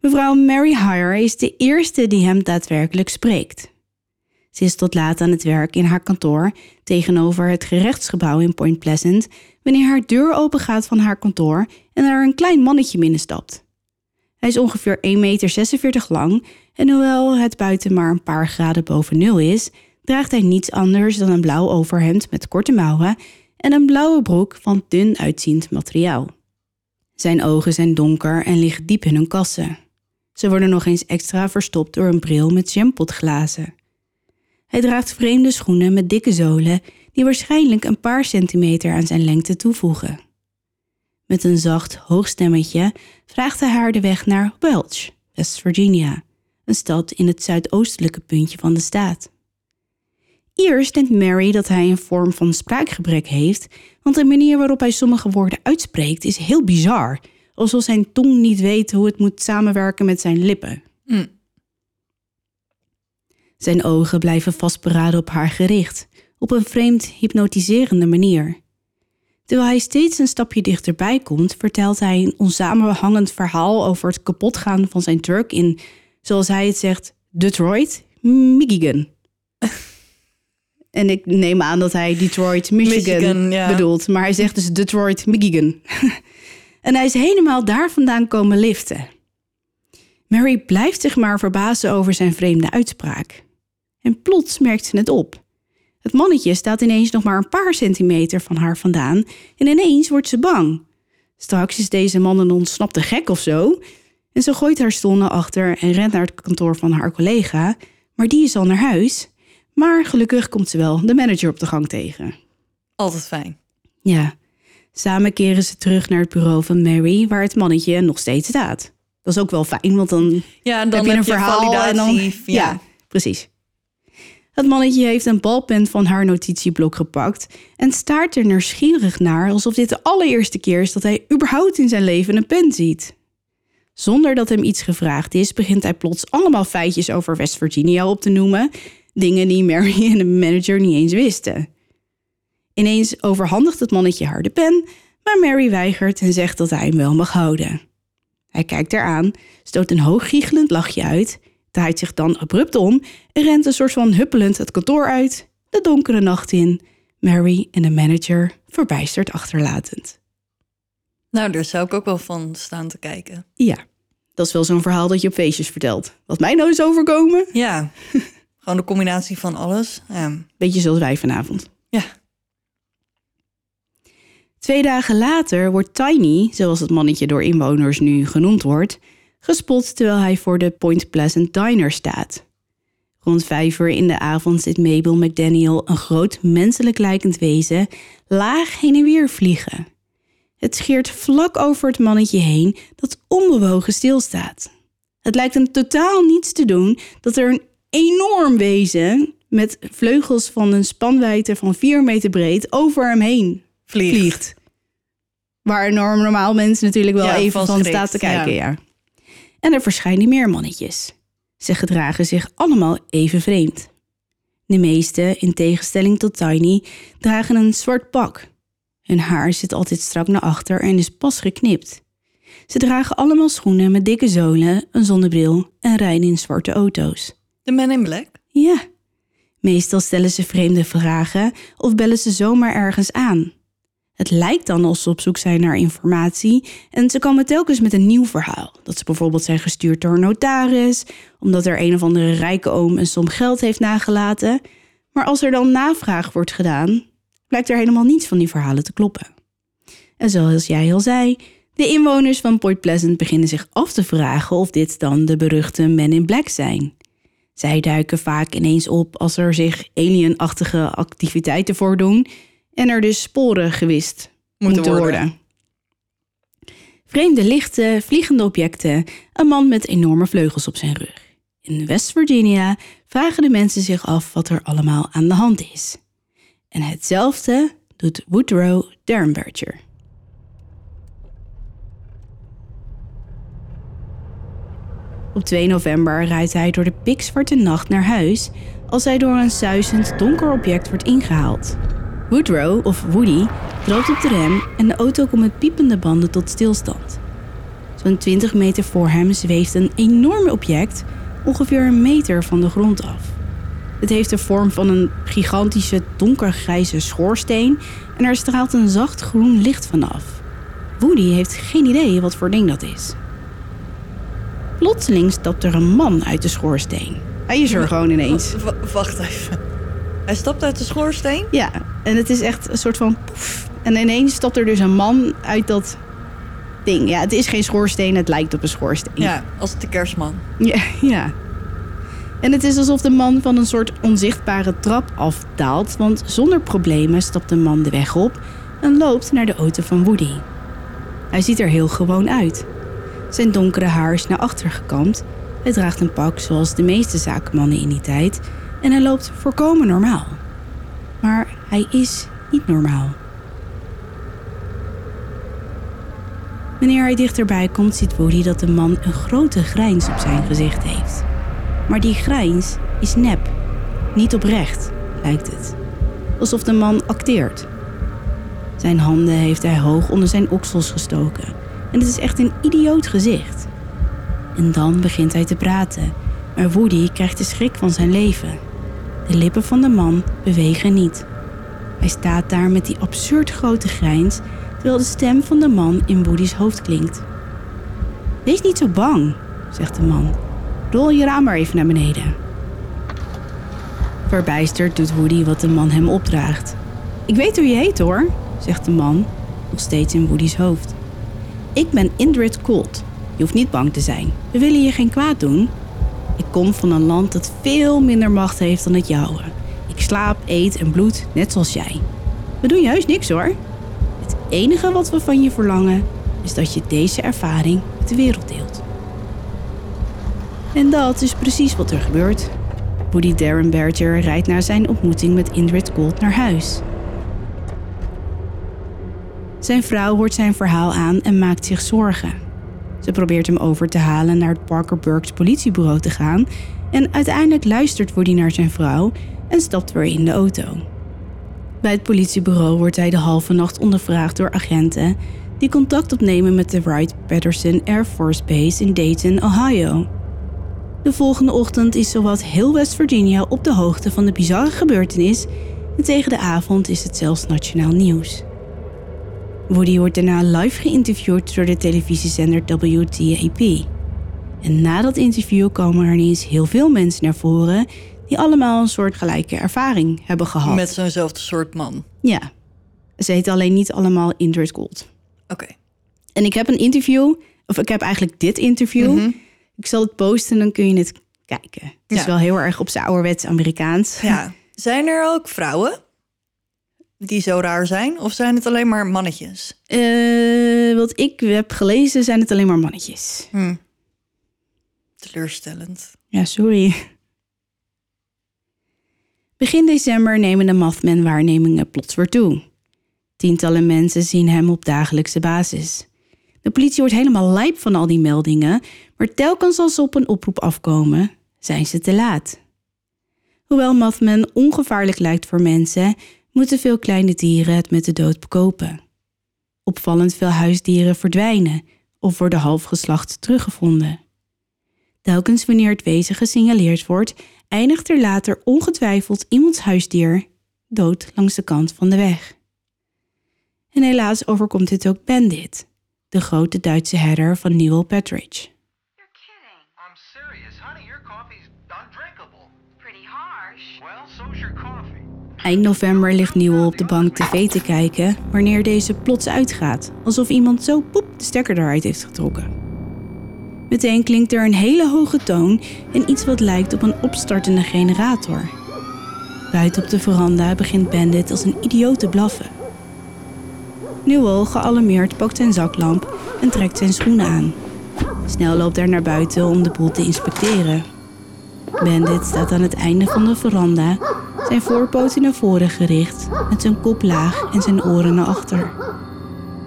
Mevrouw Mary Hire is de eerste die hem daadwerkelijk spreekt. Ze is tot laat aan het werk in haar kantoor tegenover het gerechtsgebouw in Point Pleasant wanneer haar deur opengaat van haar kantoor en er een klein mannetje binnenstapt. Hij is ongeveer 1,46 meter lang en hoewel het buiten maar een paar graden boven nul is, draagt hij niets anders dan een blauw overhemd met korte mouwen en een blauwe broek van dun uitziend materiaal. Zijn ogen zijn donker en liggen diep in hun kassen. Ze worden nog eens extra verstopt door een bril met jampotglazen. Hij draagt vreemde schoenen met dikke zolen die waarschijnlijk een paar centimeter aan zijn lengte toevoegen. Met een zacht, hoog stemmetje vraagt hij haar de weg naar Welch, West Virginia, een stad in het zuidoostelijke puntje van de staat. Eerst denkt Mary dat hij een vorm van spraakgebrek heeft, want de manier waarop hij sommige woorden uitspreekt is heel bizar, alsof zijn tong niet weet hoe het moet samenwerken met zijn lippen. Mm. Zijn ogen blijven vastberaden op haar gericht, op een vreemd hypnotiserende manier. Terwijl hij steeds een stapje dichterbij komt, vertelt hij een onsamenhangend verhaal over het kapotgaan van zijn truck in, zoals hij het zegt, Detroit, Michigan. en ik neem aan dat hij Detroit, Michigan, Michigan, ja. bedoelt, maar hij zegt dus Detroit, Michigan. en hij is helemaal daar vandaan komen liften. Mary blijft zich maar verbazen over zijn vreemde uitspraak. En plots merkt ze het op. Het mannetje staat ineens nog maar een paar centimeter van haar vandaan en ineens wordt ze bang. Straks is deze man een ontsnapte gek of zo. En ze gooit haar stoel naar achter en rent naar het kantoor van haar collega, maar die is al naar huis. Maar gelukkig komt ze wel de manager op de gang tegen. Altijd fijn. Ja, samen keren ze terug naar het bureau van Mary, waar het mannetje nog steeds staat. Dat is ook wel fijn, want dan Ja, en dan heb je een verhaal en dan... validatie. Ja. precies. Het mannetje heeft een balpen van haar notitieblok gepakt en staart er nieuwsgierig naar alsof dit de allereerste keer is dat hij überhaupt in zijn leven een pen ziet. Zonder dat hem iets gevraagd is, begint hij plots allemaal feitjes over West Virginia op te noemen, dingen die Mary en de manager niet eens wisten. Ineens overhandigt het mannetje haar de pen, maar Mary weigert en zegt dat hij hem wel mag houden. Hij kijkt haar aan, stoot een hoog giechelend lachje uit, draait zich dan abrupt om en rent een soort van huppelend het kantoor uit, de donkere nacht in, Mary en de manager verbijsterd achterlatend. Nou, daar zou ik ook wel van staan te kijken. Ja, dat is wel zo'n verhaal dat je op feestjes vertelt. Wat mij nou is overkomen, Ja, gewoon de combinatie van alles. Ja. beetje zoals wij vanavond. ja. Twee dagen later wordt Tiny, zoals het mannetje door inwoners nu genoemd wordt, gespot terwijl hij voor de Point Pleasant Diner staat. Rond vijf uur in de avond zit Mabel McDaniel, een groot menselijk lijkend wezen, laag heen en weer vliegen. Het scheert vlak over het mannetje heen dat onbewogen stilstaat. Het lijkt hem totaal niets te doen dat er een enorm wezen met vleugels van een spanwijdte van 4 meter breed over hem heen Vliegt. vliegt. Waar norm- normaal mensen natuurlijk wel Ja, even van schrikt, staat te kijken. ja. Ja. En er verschijnen meer mannetjes. Ze gedragen zich allemaal even vreemd. De meeste, in tegenstelling tot Tiny, dragen een zwart pak. Hun haar zit altijd strak naar achter en is pas geknipt. Ze dragen allemaal schoenen met dikke zolen, een zonnebril en rijden in zwarte auto's. De Man in Black? Ja. Meestal stellen ze vreemde vragen of bellen ze zomaar ergens aan. Het lijkt dan alsof ze op zoek zijn naar informatie en ze komen telkens met een nieuw verhaal. Dat ze bijvoorbeeld zijn gestuurd door een notaris, omdat er een of andere rijke oom een som geld heeft nagelaten. Maar als er dan navraag wordt gedaan, blijkt er helemaal niets van die verhalen te kloppen. En zoals jij al zei, de inwoners van Point Pleasant beginnen zich af te vragen of dit dan de beruchte Men in Black zijn. Zij duiken vaak ineens op als er zich alienachtige activiteiten voordoen en er dus sporen gewist moeten, Moeten worden. worden. Vreemde lichten, vliegende objecten, een man met enorme vleugels op zijn rug. In West Virginia vragen de mensen zich af wat er allemaal aan de hand is. En hetzelfde doet Woodrow Derenberger. Op 2 november rijdt hij door de pikzwarte nacht naar huis als hij door een suizend donker object wordt ingehaald. Woodrow, of Woody, trapt op de rem en de auto komt met piepende banden tot stilstand. Zo'n 20 meter voor hem zweeft een enorm object, ongeveer een meter van de grond af. Het heeft de vorm van een gigantische donkergrijze schoorsteen en er straalt een zacht groen licht vanaf. Woody heeft geen idee wat voor ding dat is. Plotseling stapt er een man uit de schoorsteen. Hij is er gewoon ineens. Wacht even. Hij stapt uit de schoorsteen? Ja, en het is echt een soort van poef. En ineens stapt er dus een man uit dat ding. Ja, het is geen schoorsteen, het lijkt op een schoorsteen. Ja, als de kerstman. Ja, ja. En het is alsof de man van een soort onzichtbare trap afdaalt, want zonder problemen stapt de man de weg op en loopt naar de auto van Woody. Hij ziet er heel gewoon uit. Zijn donkere haar is naar achter gekamd, hij draagt een pak zoals de meeste zakenmannen in die tijd en hij loopt volkomen normaal. Maar hij is niet normaal. Wanneer hij dichterbij komt, ziet Woody dat de man een grote grijns op zijn gezicht heeft. Maar die grijns is nep, niet oprecht, lijkt het. Alsof de man acteert. Zijn handen heeft hij hoog onder zijn oksels gestoken. En het is echt een idioot gezicht. En dan begint hij te praten, maar Woody krijgt de schrik van zijn leven. De lippen van de man bewegen niet. Hij staat daar met die absurd grote grijns, terwijl de stem van de man in Woody's hoofd klinkt. Wees niet zo bang, zegt de man. Rol je raam maar even naar beneden. Verbijsterd doet Woody wat de man hem opdraagt. Ik weet hoe je heet hoor, zegt de man, nog steeds in Woody's hoofd. Ik ben Indrid Colt. Je hoeft niet bang te zijn. We willen je geen kwaad doen. Ik kom van een land dat veel minder macht heeft dan het jouwe. Ik slaap, eet en bloed, net zoals jij. We doen juist niks hoor. Het enige wat we van je verlangen is dat je deze ervaring met de wereld deelt. En dat is precies wat er gebeurt. Woody Darren Berger rijdt na zijn ontmoeting met Indrid Colt naar huis. Zijn vrouw hoort zijn verhaal aan en maakt zich zorgen. Ze probeert hem over te halen naar het Parker Burks politiebureau te gaan en uiteindelijk luistert Woody naar zijn vrouw en stapt weer in de auto. Bij het politiebureau wordt hij de halve nacht ondervraagd door agenten die contact opnemen met de Wright-Patterson Air Force Base in Dayton, Ohio. De volgende ochtend is zowat heel West Virginia op de hoogte van de bizarre gebeurtenis en tegen de avond is het zelfs nationaal nieuws. Woody wordt daarna live geïnterviewd door de televisiezender WTAP. En na dat interview komen er ineens heel veel mensen naar voren die allemaal een soort gelijke ervaring hebben gehad. Met zo'nzelfde soort man. Ja. Ze heten alleen niet allemaal Indrid Gold. Oké. En ik heb een interview, of ik heb eigenlijk dit interview. Mhm. Ik zal het posten en dan kun je het kijken. Het is wel heel erg op zijn ouderwets Amerikaans. Ja. Zijn er ook vrouwen die zo raar zijn? Of zijn het alleen maar mannetjes? Eh, wat ik heb gelezen zijn het alleen maar mannetjes. Hm. Teleurstellend. Ja, sorry. Begin december nemen de Mothman-waarnemingen plots weer toe. Tientallen mensen zien hem op dagelijkse basis. De politie wordt helemaal lijp van al die meldingen, maar telkens als ze op een oproep afkomen, zijn ze te laat. Hoewel Mothman ongevaarlijk lijkt voor mensen, moeten veel kleine dieren het met de dood bekopen. Opvallend veel huisdieren verdwijnen of worden half geslacht teruggevonden. Telkens wanneer het wezen gesignaleerd wordt, eindigt er later ongetwijfeld iemands huisdier dood langs de kant van de weg. En helaas overkomt dit ook Bandit, de grote Duitse herder van Newell Patridge. Eind november ligt Newell op de bank tv te kijken wanneer deze plots uitgaat, alsof iemand zo poep de stekker eruit heeft getrokken. Meteen klinkt er een hele hoge toon en iets wat lijkt op een opstartende generator. Buiten op de veranda begint Bandit als een idioot te blaffen. Newell, gealarmeerd, pakt zijn zaklamp en trekt zijn schoenen aan. Snel loopt hij naar buiten om de boel te inspecteren. Bandit staat aan het einde van de veranda, zijn voorpoten naar voren gericht, met zijn kop laag en zijn oren naar achter.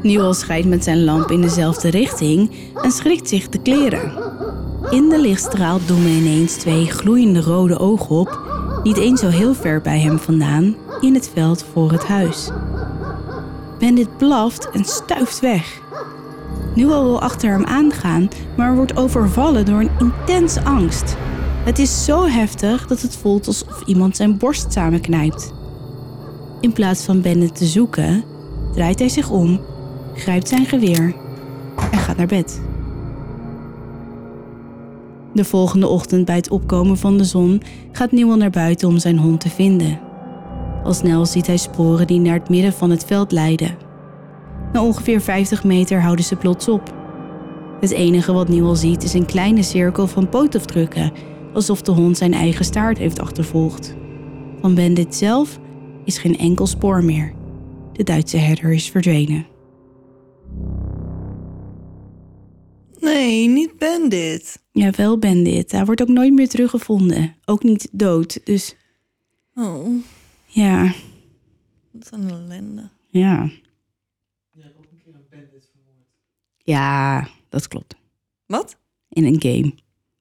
Newell schijnt met zijn lamp in dezelfde richting en schrikt zich de kleren. In de lichtstraal doemen ineens twee gloeiende rode ogen op, niet eens zo heel ver bij hem vandaan, in het veld voor het huis. Bandit blaft en stuift weg. Newell wil achter hem aangaan, maar wordt overvallen door een intense angst. Het is zo heftig dat het voelt alsof iemand zijn borst samenknijpt. In plaats van Bandit te zoeken, draait hij zich om, grijpt zijn geweer en gaat naar bed. De volgende ochtend bij het opkomen van de zon gaat Newell naar buiten om zijn hond te vinden. Al snel ziet hij sporen die naar het midden van het veld leiden. Na ongeveer 50 meter houden ze plots op. Het enige wat Newell ziet is een kleine cirkel van pootafdrukken, alsof de hond zijn eigen staart heeft achtervolgd. Van Bandit zelf is geen enkel spoor meer. De Duitse herder is verdwenen. Nee, niet Bandit. Ja, wel Bandit. Hij wordt ook nooit meer teruggevonden. Ook niet dood. Dus Oh, ja, wat een ellende. ja. Ja, dat klopt. Wat? In een game.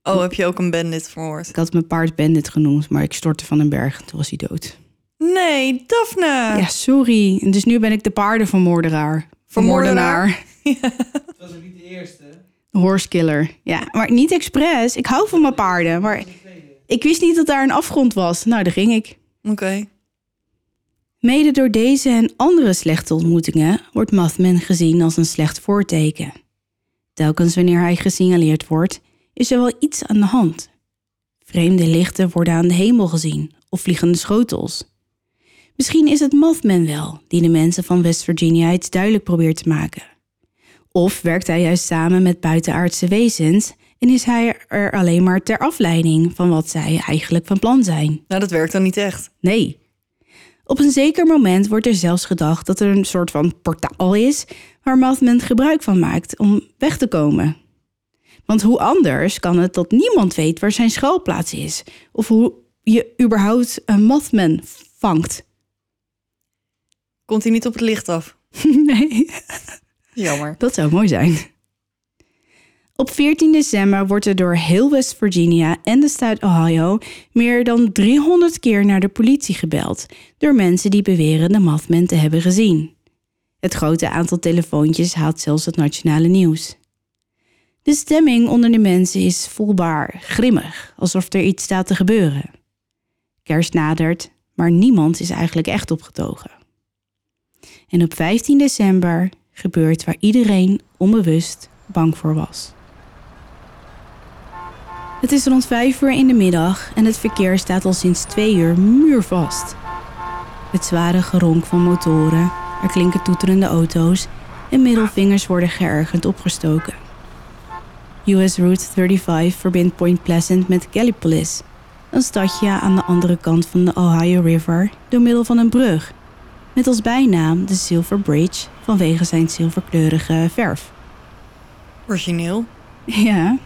Oh, heb je ook een Bandit verhoord? Ik had mijn paard Bandit genoemd, maar ik stortte van een berg en toen was hij dood. Nee, Daphne. Ja, sorry. Dus nu ben ik de paardenvermoorderaar. Vermoordenaar? Het was ook niet de eerste. Horsekiller. Ja, maar niet expres. Ik hou van mijn paarden. Maar ik wist niet dat daar een afgrond was. Nou, daar ging ik. Oké. Mede door deze en andere slechte ontmoetingen wordt Mothman gezien als een slecht voorteken. Telkens wanneer hij gesignaleerd wordt, is er wel iets aan de hand. Vreemde lichten worden aan de hemel gezien of vliegende schotels. Misschien is het Mothman wel die de mensen van West Virginia iets duidelijk probeert te maken. Of werkt hij juist samen met buitenaardse wezens en is hij er alleen maar ter afleiding van wat zij eigenlijk van plan zijn? Nou, dat werkt dan niet echt. Nee. Op een zeker moment wordt er zelfs gedacht dat er een soort van portaal is waar Mothman gebruik van maakt om weg te komen. Want hoe anders kan het dat niemand weet waar zijn schuilplaats is of hoe je überhaupt een Mothman vangt? Komt hij niet op het licht af? Nee. Jammer. Dat zou mooi zijn. Op 14 december wordt er door heel West Virginia en de staat Ohio meer dan 300 keer naar de politie gebeld door mensen die beweren de Mothman te hebben gezien. Het grote aantal telefoontjes haalt zelfs het nationale nieuws. De stemming onder de mensen is voelbaar grimmig, alsof er iets staat te gebeuren. Kerst nadert, maar niemand is eigenlijk echt opgetogen. En op 15 december gebeurt waar iedereen onbewust bang voor was. Het is rond 5 uur in de middag en het verkeer staat al sinds twee uur muurvast. Het zware geronk van motoren, er klinken toeterende auto's en middelvingers worden geërgend opgestoken. US Route 35 verbindt Point Pleasant met Gallipolis, een stadje aan de andere kant van de Ohio River door middel van een brug, met als bijnaam de Silver Bridge vanwege zijn zilverkleurige verf. Origineel. Ja.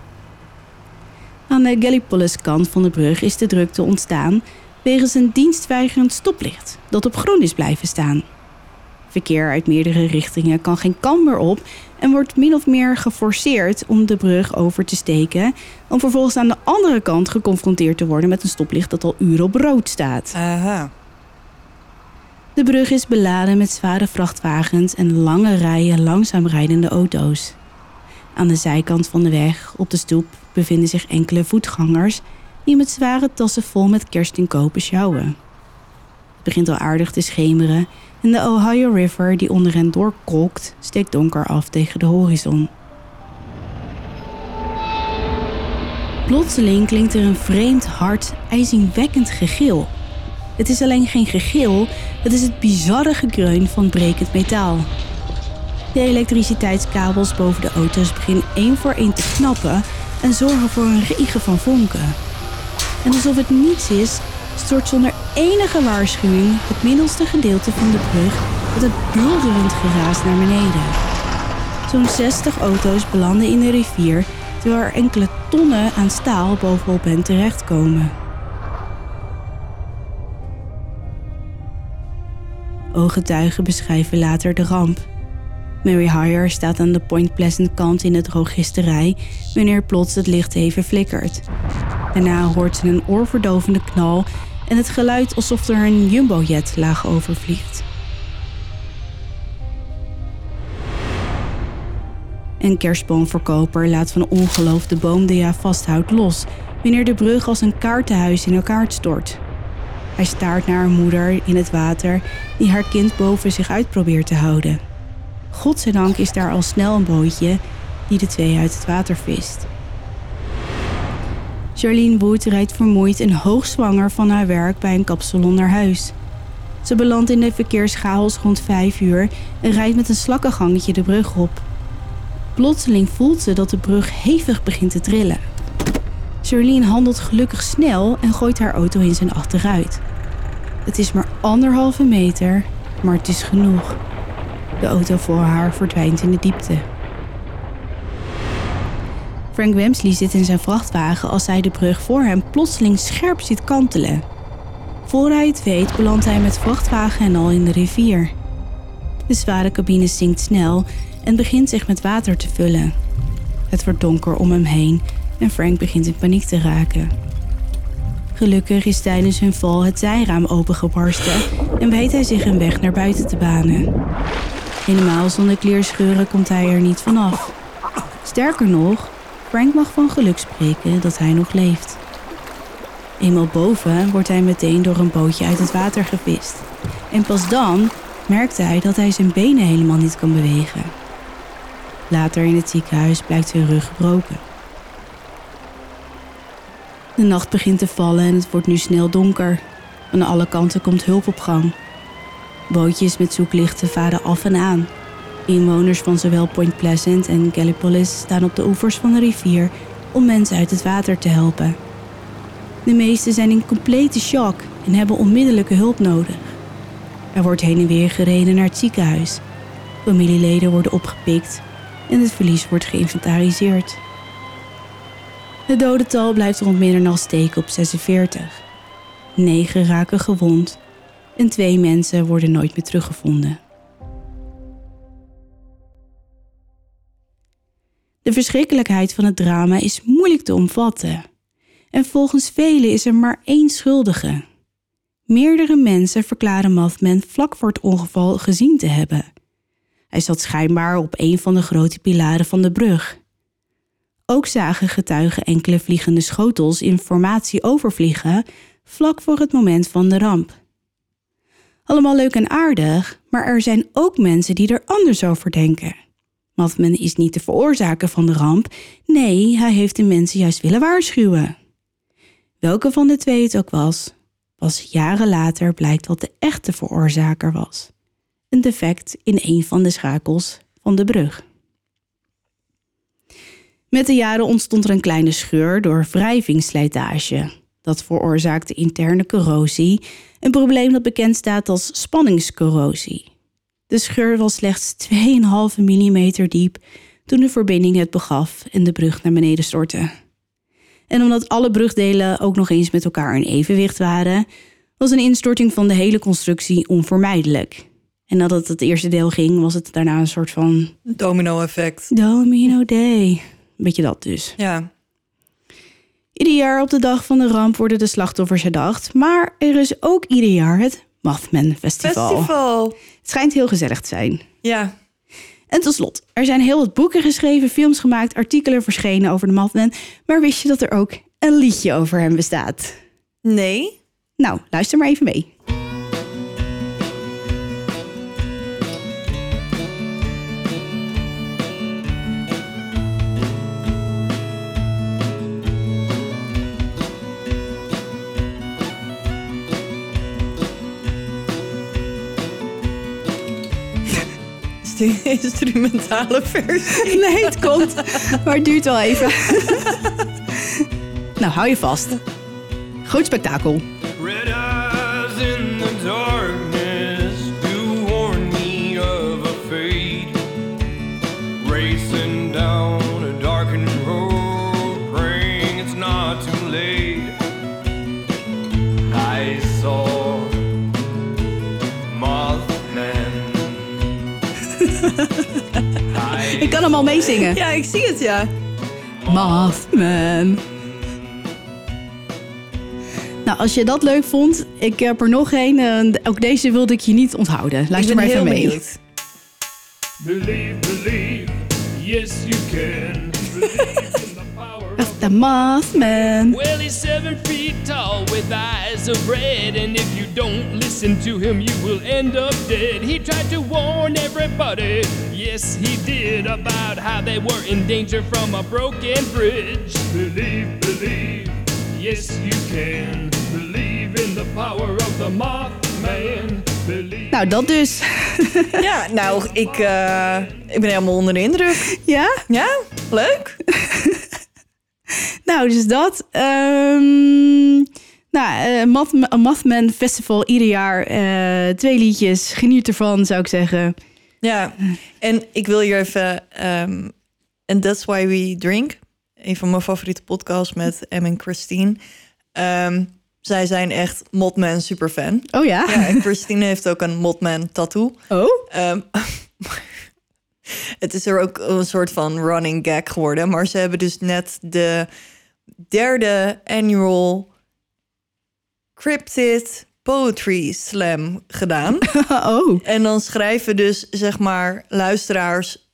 Aan de Gallipolis-kant van de brug is de drukte ontstaan wegens een dienstweigerend stoplicht dat op groen is blijven staan. Verkeer uit meerdere richtingen kan geen kant meer op en wordt min of meer geforceerd om de brug over te steken, om vervolgens aan de andere kant geconfronteerd te worden met een stoplicht dat al uren op rood staat. Aha. De brug is beladen met zware vrachtwagens en lange rijen langzaam rijdende auto's. Aan de zijkant van de weg, op de stoep, bevinden zich enkele voetgangers die met zware tassen vol met kerstinkopen sjouwen. Het begint al aardig te schemeren en de Ohio River die onder hen doorkolkt, steekt donker af tegen de horizon. Plotseling klinkt er een vreemd, hard, ijzingwekkend gegil. Het is alleen geen gegil, het is het bizarre gekreun van brekend metaal. De elektriciteitskabels boven de auto's beginnen één voor één te knappen en zorgen voor een regen van vonken. En alsof het niets is, stort zonder enige waarschuwing het middelste gedeelte van de brug met een bulderend geraas naar beneden. Zo'n 60 auto's belanden in de rivier, terwijl er enkele tonnen aan staal bovenop hen terechtkomen. Ooggetuigen beschrijven later de ramp. Mary Hire staat aan de Point Pleasant kant in de drogisterij wanneer plots het licht even flikkert. Daarna hoort ze een oorverdovende knal en het geluid alsof er een jumbojet laag overvliegt. Een kerstboomverkoper laat van ongeloof de boom die hij vasthoudt los wanneer de brug als een kaartenhuis in elkaar stort. Hij staart naar haar moeder in het water die haar kind boven zich uit probeert te houden. Godzijdank is daar al snel een bootje die de twee uit het water vist. Charlene Wood rijdt vermoeid en hoogzwanger van haar werk bij een kapsalon naar huis. Ze belandt in de verkeerschaos rond 5 uur en rijdt met een slakkengangetje de brug op. Plotseling voelt ze dat de brug hevig begint te trillen. Charlene handelt gelukkig snel en gooit haar auto in zijn achteruit. Het is maar anderhalve meter, maar het is genoeg. De auto voor haar verdwijnt in de diepte. Frank Wemsley zit in zijn vrachtwagen als hij de brug voor hem plotseling scherp ziet kantelen. Voor hij het weet belandt hij met vrachtwagen en al in de rivier. De zware cabine zinkt snel en begint zich met water te vullen. Het wordt donker om hem heen en Frank begint in paniek te raken. Gelukkig is tijdens hun val het zijraam opengebarsten en weet hij zich een weg naar buiten te banen. Helemaal zonder kleerscheuren komt hij er niet vanaf. Sterker nog, Frank mag van geluk spreken dat hij nog leeft. Eenmaal boven wordt hij meteen door een bootje uit het water gevist. En pas dan merkt hij dat hij zijn benen helemaal niet kan bewegen. Later in het ziekenhuis blijkt zijn rug gebroken. De nacht begint te vallen en het wordt nu snel donker. Aan alle kanten komt hulp op gang. Bootjes met zoeklichten varen af en aan. Inwoners van zowel Point Pleasant en Gallipolis staan op de oevers van de rivier om mensen uit het water te helpen. De meesten zijn in complete shock en hebben onmiddellijke hulp nodig. Er wordt heen en weer gereden naar het ziekenhuis. Familieleden worden opgepikt en het verlies wordt geïnventariseerd. Het dodental blijft rond middernacht steken op 46. Negen raken gewond en twee mensen worden nooit meer teruggevonden. De verschrikkelijkheid van het drama is moeilijk te omvatten. En volgens velen is er maar één schuldige. Meerdere mensen verklaren Mothman vlak voor het ongeval gezien te hebben. Hij zat schijnbaar op een van de grote pilaren van de brug. Ook zagen getuigen enkele vliegende schotels in formatie overvliegen vlak voor het moment van de ramp. Allemaal leuk en aardig, maar er zijn ook mensen die er anders over denken. Mothman is niet de veroorzaker van de ramp, nee, hij heeft de mensen juist willen waarschuwen. Welke van de twee het ook was, pas jaren later blijkt wat de echte veroorzaker was. Een defect in een van de schakels van de brug. Met de jaren ontstond er een kleine scheur door wrijvingsslijtage. Dat veroorzaakte interne corrosie, een probleem dat bekend staat als spanningscorrosie. De scheur was slechts 2,5 mm diep toen de verbinding het begaf en de brug naar beneden stortte. En omdat alle brugdelen ook nog eens met elkaar in evenwicht waren, was een instorting van de hele constructie onvermijdelijk. En nadat het eerste deel ging, was het daarna een soort van Domino-effect. domino day. Beetje dat dus. Ja. Ieder jaar op de dag van de ramp worden de slachtoffers herdacht, maar er is ook ieder jaar het Mothman Festival. Festival. Het schijnt heel gezellig te zijn. Ja. En tot slot, er zijn heel wat boeken geschreven, films gemaakt, artikelen verschenen over de Mothman, maar wist je dat er ook een liedje over hem bestaat? Nee. Nou, luister maar even mee. instrumentale versie? Nee, het komt, maar het duurt wel even. nou, hou je vast. Groot spektakel. Ik kan hem al meezingen. Ja, ik zie het, ja. Mothman. Nou, als je dat leuk vond, ik heb er nog een. eh, ook deze wilde ik je niet onthouden. Luister maar even heel mee. benieuwd. Believe, believe, yes you can. The Mothman. Well, he's seven feet tall with eyes of red, and if you don't listen to him, you will end up dead. He tried to warn everybody, yes, he did, about how they were in danger from a broken bridge. Believe, believe, yes you can. Believe in the power of the Mothman. Believe. Nou, dat dus. Ja, nou, ik, eh, ik ben helemaal onder de indruk. ja? Ja, leuk. Nou, dus dat. Ehm nou, Moth- een Mothman Festival ieder jaar. eh, twee liedjes. Geniet ervan, zou ik zeggen. Ja, en ik wil hier even... ehm And That's Why We Drink. Een van mijn favoriete podcasts met Em en Christine. Ehm, zij zijn echt Modman superfan. Oh ja? Ja, en Christine heeft ook een Modman tattoo. Oh? het is er ook een soort van running gag geworden. Maar ze hebben dus net de derde annual Cryptid Poetry Slam gedaan. oh, En dan schrijven dus, zeg maar, luisteraars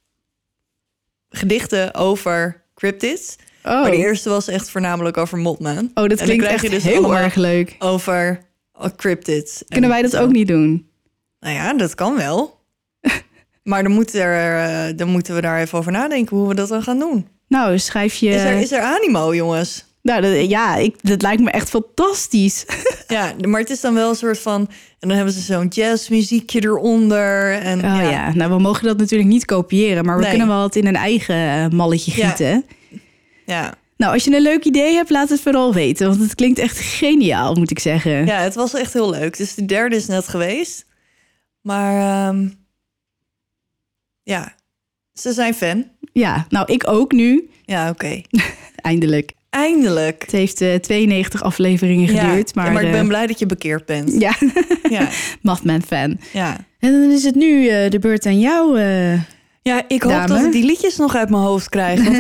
gedichten over cryptids. oh. Maar de eerste was echt voornamelijk over Mothman. oh dat klinkt echt dus heel erg leuk. Over oh, cryptids. En Kunnen wij dat ook niet doen? Nou ja, dat kan wel. Maar dan, moet er, eh, dan moeten we daar even over nadenken hoe we dat dan gaan doen. Nou, schrijf je... Is, er, is er animo, jongens? Nou, dat, ja, ik, dat lijkt me echt fantastisch. Ja, maar het is dan wel een soort van... En dan hebben ze zo'n jazzmuziekje eronder. En, Oh ja. nou, we mogen dat natuurlijk niet kopiëren, maar we Nee. kunnen wel het in een eigen eh, malletje Ja. gieten. ja. Nou, als je een leuk idee hebt, laat het vooral weten, want het klinkt echt geniaal, moet ik zeggen. Ja, het was echt heel leuk. Dus de derde is net geweest. Maar ehm, ja, ze zijn fan. Ja, nou, ik ook nu, Ja, oké. eindelijk. Eindelijk. Het heeft eh 92 afleveringen geduurd, ja, maar, maar ik eh, ben blij dat je bekeerd bent. ja, Ja, fan. ja. En dan is het nu eh, de beurt aan jou. eh. ja ik hoop dat ik die liedjes nog uit mijn hoofd krijg. Want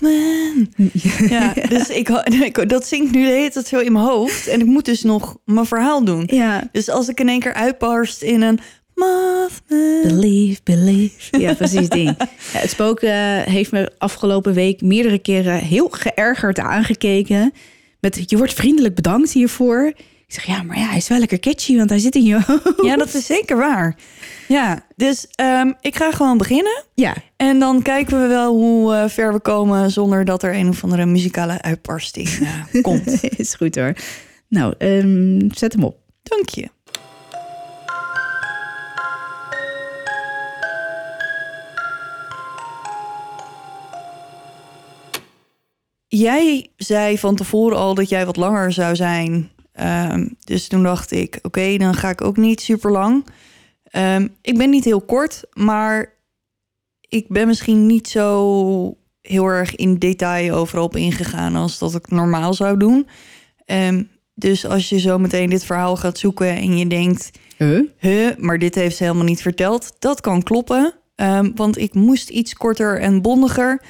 ik. Ja, dus ik, ik, dat zingt nu de hele tijd zo in mijn hoofd. En ik moet dus nog mijn verhaal doen. ja, Dus als ik in één keer uitbarst in een Mothman. Believe, believe. Ja, precies. Ja, het spook eh, heeft me afgelopen week meerdere keren heel geërgerd aangekeken. Met je wordt vriendelijk bedankt hiervoor. Ik zeg ja, maar ja, hij is wel lekker catchy, want hij zit in je hoofd. Ja, dat is zeker waar. Ja, dus ehm, ik ga gewoon beginnen. Ja, En dan kijken we wel hoe eh, ver we komen zonder dat er een of andere muzikale uitbarsting eh, komt. is goed hoor. Nou, ehm, zet hem op. Dank je. Jij zei van tevoren al dat jij wat langer zou zijn. Ehm, dus toen dacht ik, oké, dan ga ik ook niet super lang. Ehm, ik ben niet heel kort, maar ik ben misschien niet zo heel erg in detail overal op ingegaan als dat ik normaal zou doen. Ehm, dus als je zo meteen dit verhaal gaat zoeken en je denkt, Huh? huh, maar dit heeft ze helemaal niet verteld, dat kan kloppen. Want ik moest iets korter en bondiger,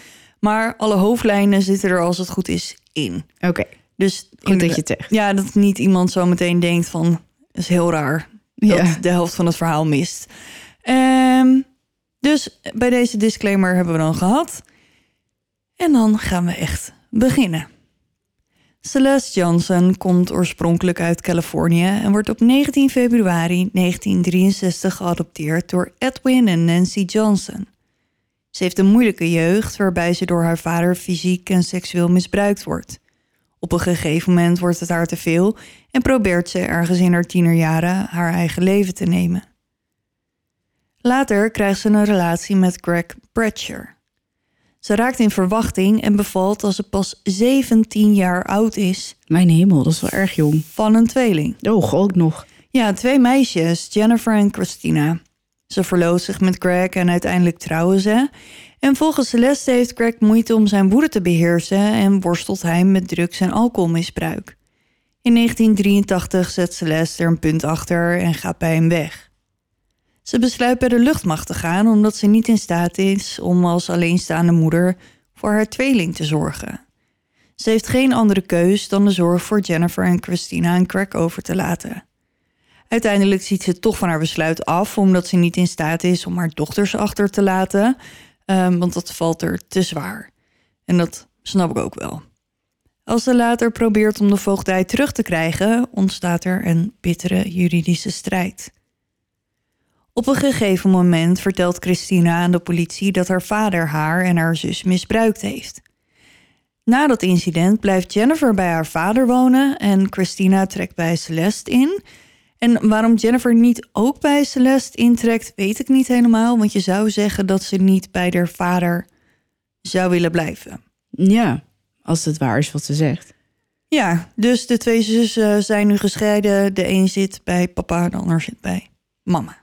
maar alle hoofdlijnen zitten er als het goed is in. Oké, Dus goed dat je het zegt. ja, dat niet iemand zo meteen denkt van, is heel raar dat Ja. de helft van het verhaal mist. Ehm, dus bij deze disclaimer hebben we dan gehad. En dan gaan we echt beginnen. Celeste Johnson komt oorspronkelijk uit Californië en wordt op 19 februari 1963 geadopteerd door Edwin en Nancy Johnson. Ze heeft een moeilijke jeugd waarbij ze door haar vader fysiek en seksueel misbruikt wordt. Op een gegeven moment wordt het haar te veel en probeert ze ergens in haar tienerjaren haar eigen leven te nemen. Later krijgt ze een relatie met Greg Bradsher. Ze raakt in verwachting en bevalt als ze pas 17 jaar oud is Mijn hemel, dat is wel erg jong. van een tweeling. Oh, ook nog. Ja, twee meisjes, Jennifer en Christina. Ze verlooft zich met Greg en uiteindelijk trouwen ze. En volgens Celeste heeft Greg moeite om zijn woede te beheersen en worstelt hij met drugs- en alcoholmisbruik. In 1983 zet Celeste er een punt achter en gaat bij hem weg. Ze besluit bij de luchtmacht te gaan omdat ze niet in staat is om als alleenstaande moeder voor haar tweeling te zorgen. Ze heeft geen andere keus dan de zorg voor Jennifer en Christina en Greg over te laten. Uiteindelijk ziet ze toch van haar besluit af, omdat ze niet in staat is om haar dochters achter te laten, ehm, want dat valt er te zwaar. En dat snap ik ook wel. Als ze later probeert om de voogdij terug te krijgen, ontstaat er een bittere juridische strijd. Op een gegeven moment vertelt Christina aan de politie dat haar vader haar en haar zus misbruikt heeft. Na dat incident blijft Jennifer bij haar vader wonen en Christina trekt bij Celeste in. En waarom Jennifer niet ook bij Celeste intrekt, weet ik niet helemaal. Want je zou zeggen dat ze niet bij haar vader zou willen blijven. Ja, als het waar is wat ze zegt. Ja, dus de twee zussen zijn nu gescheiden. De een zit bij papa, de ander zit bij mama.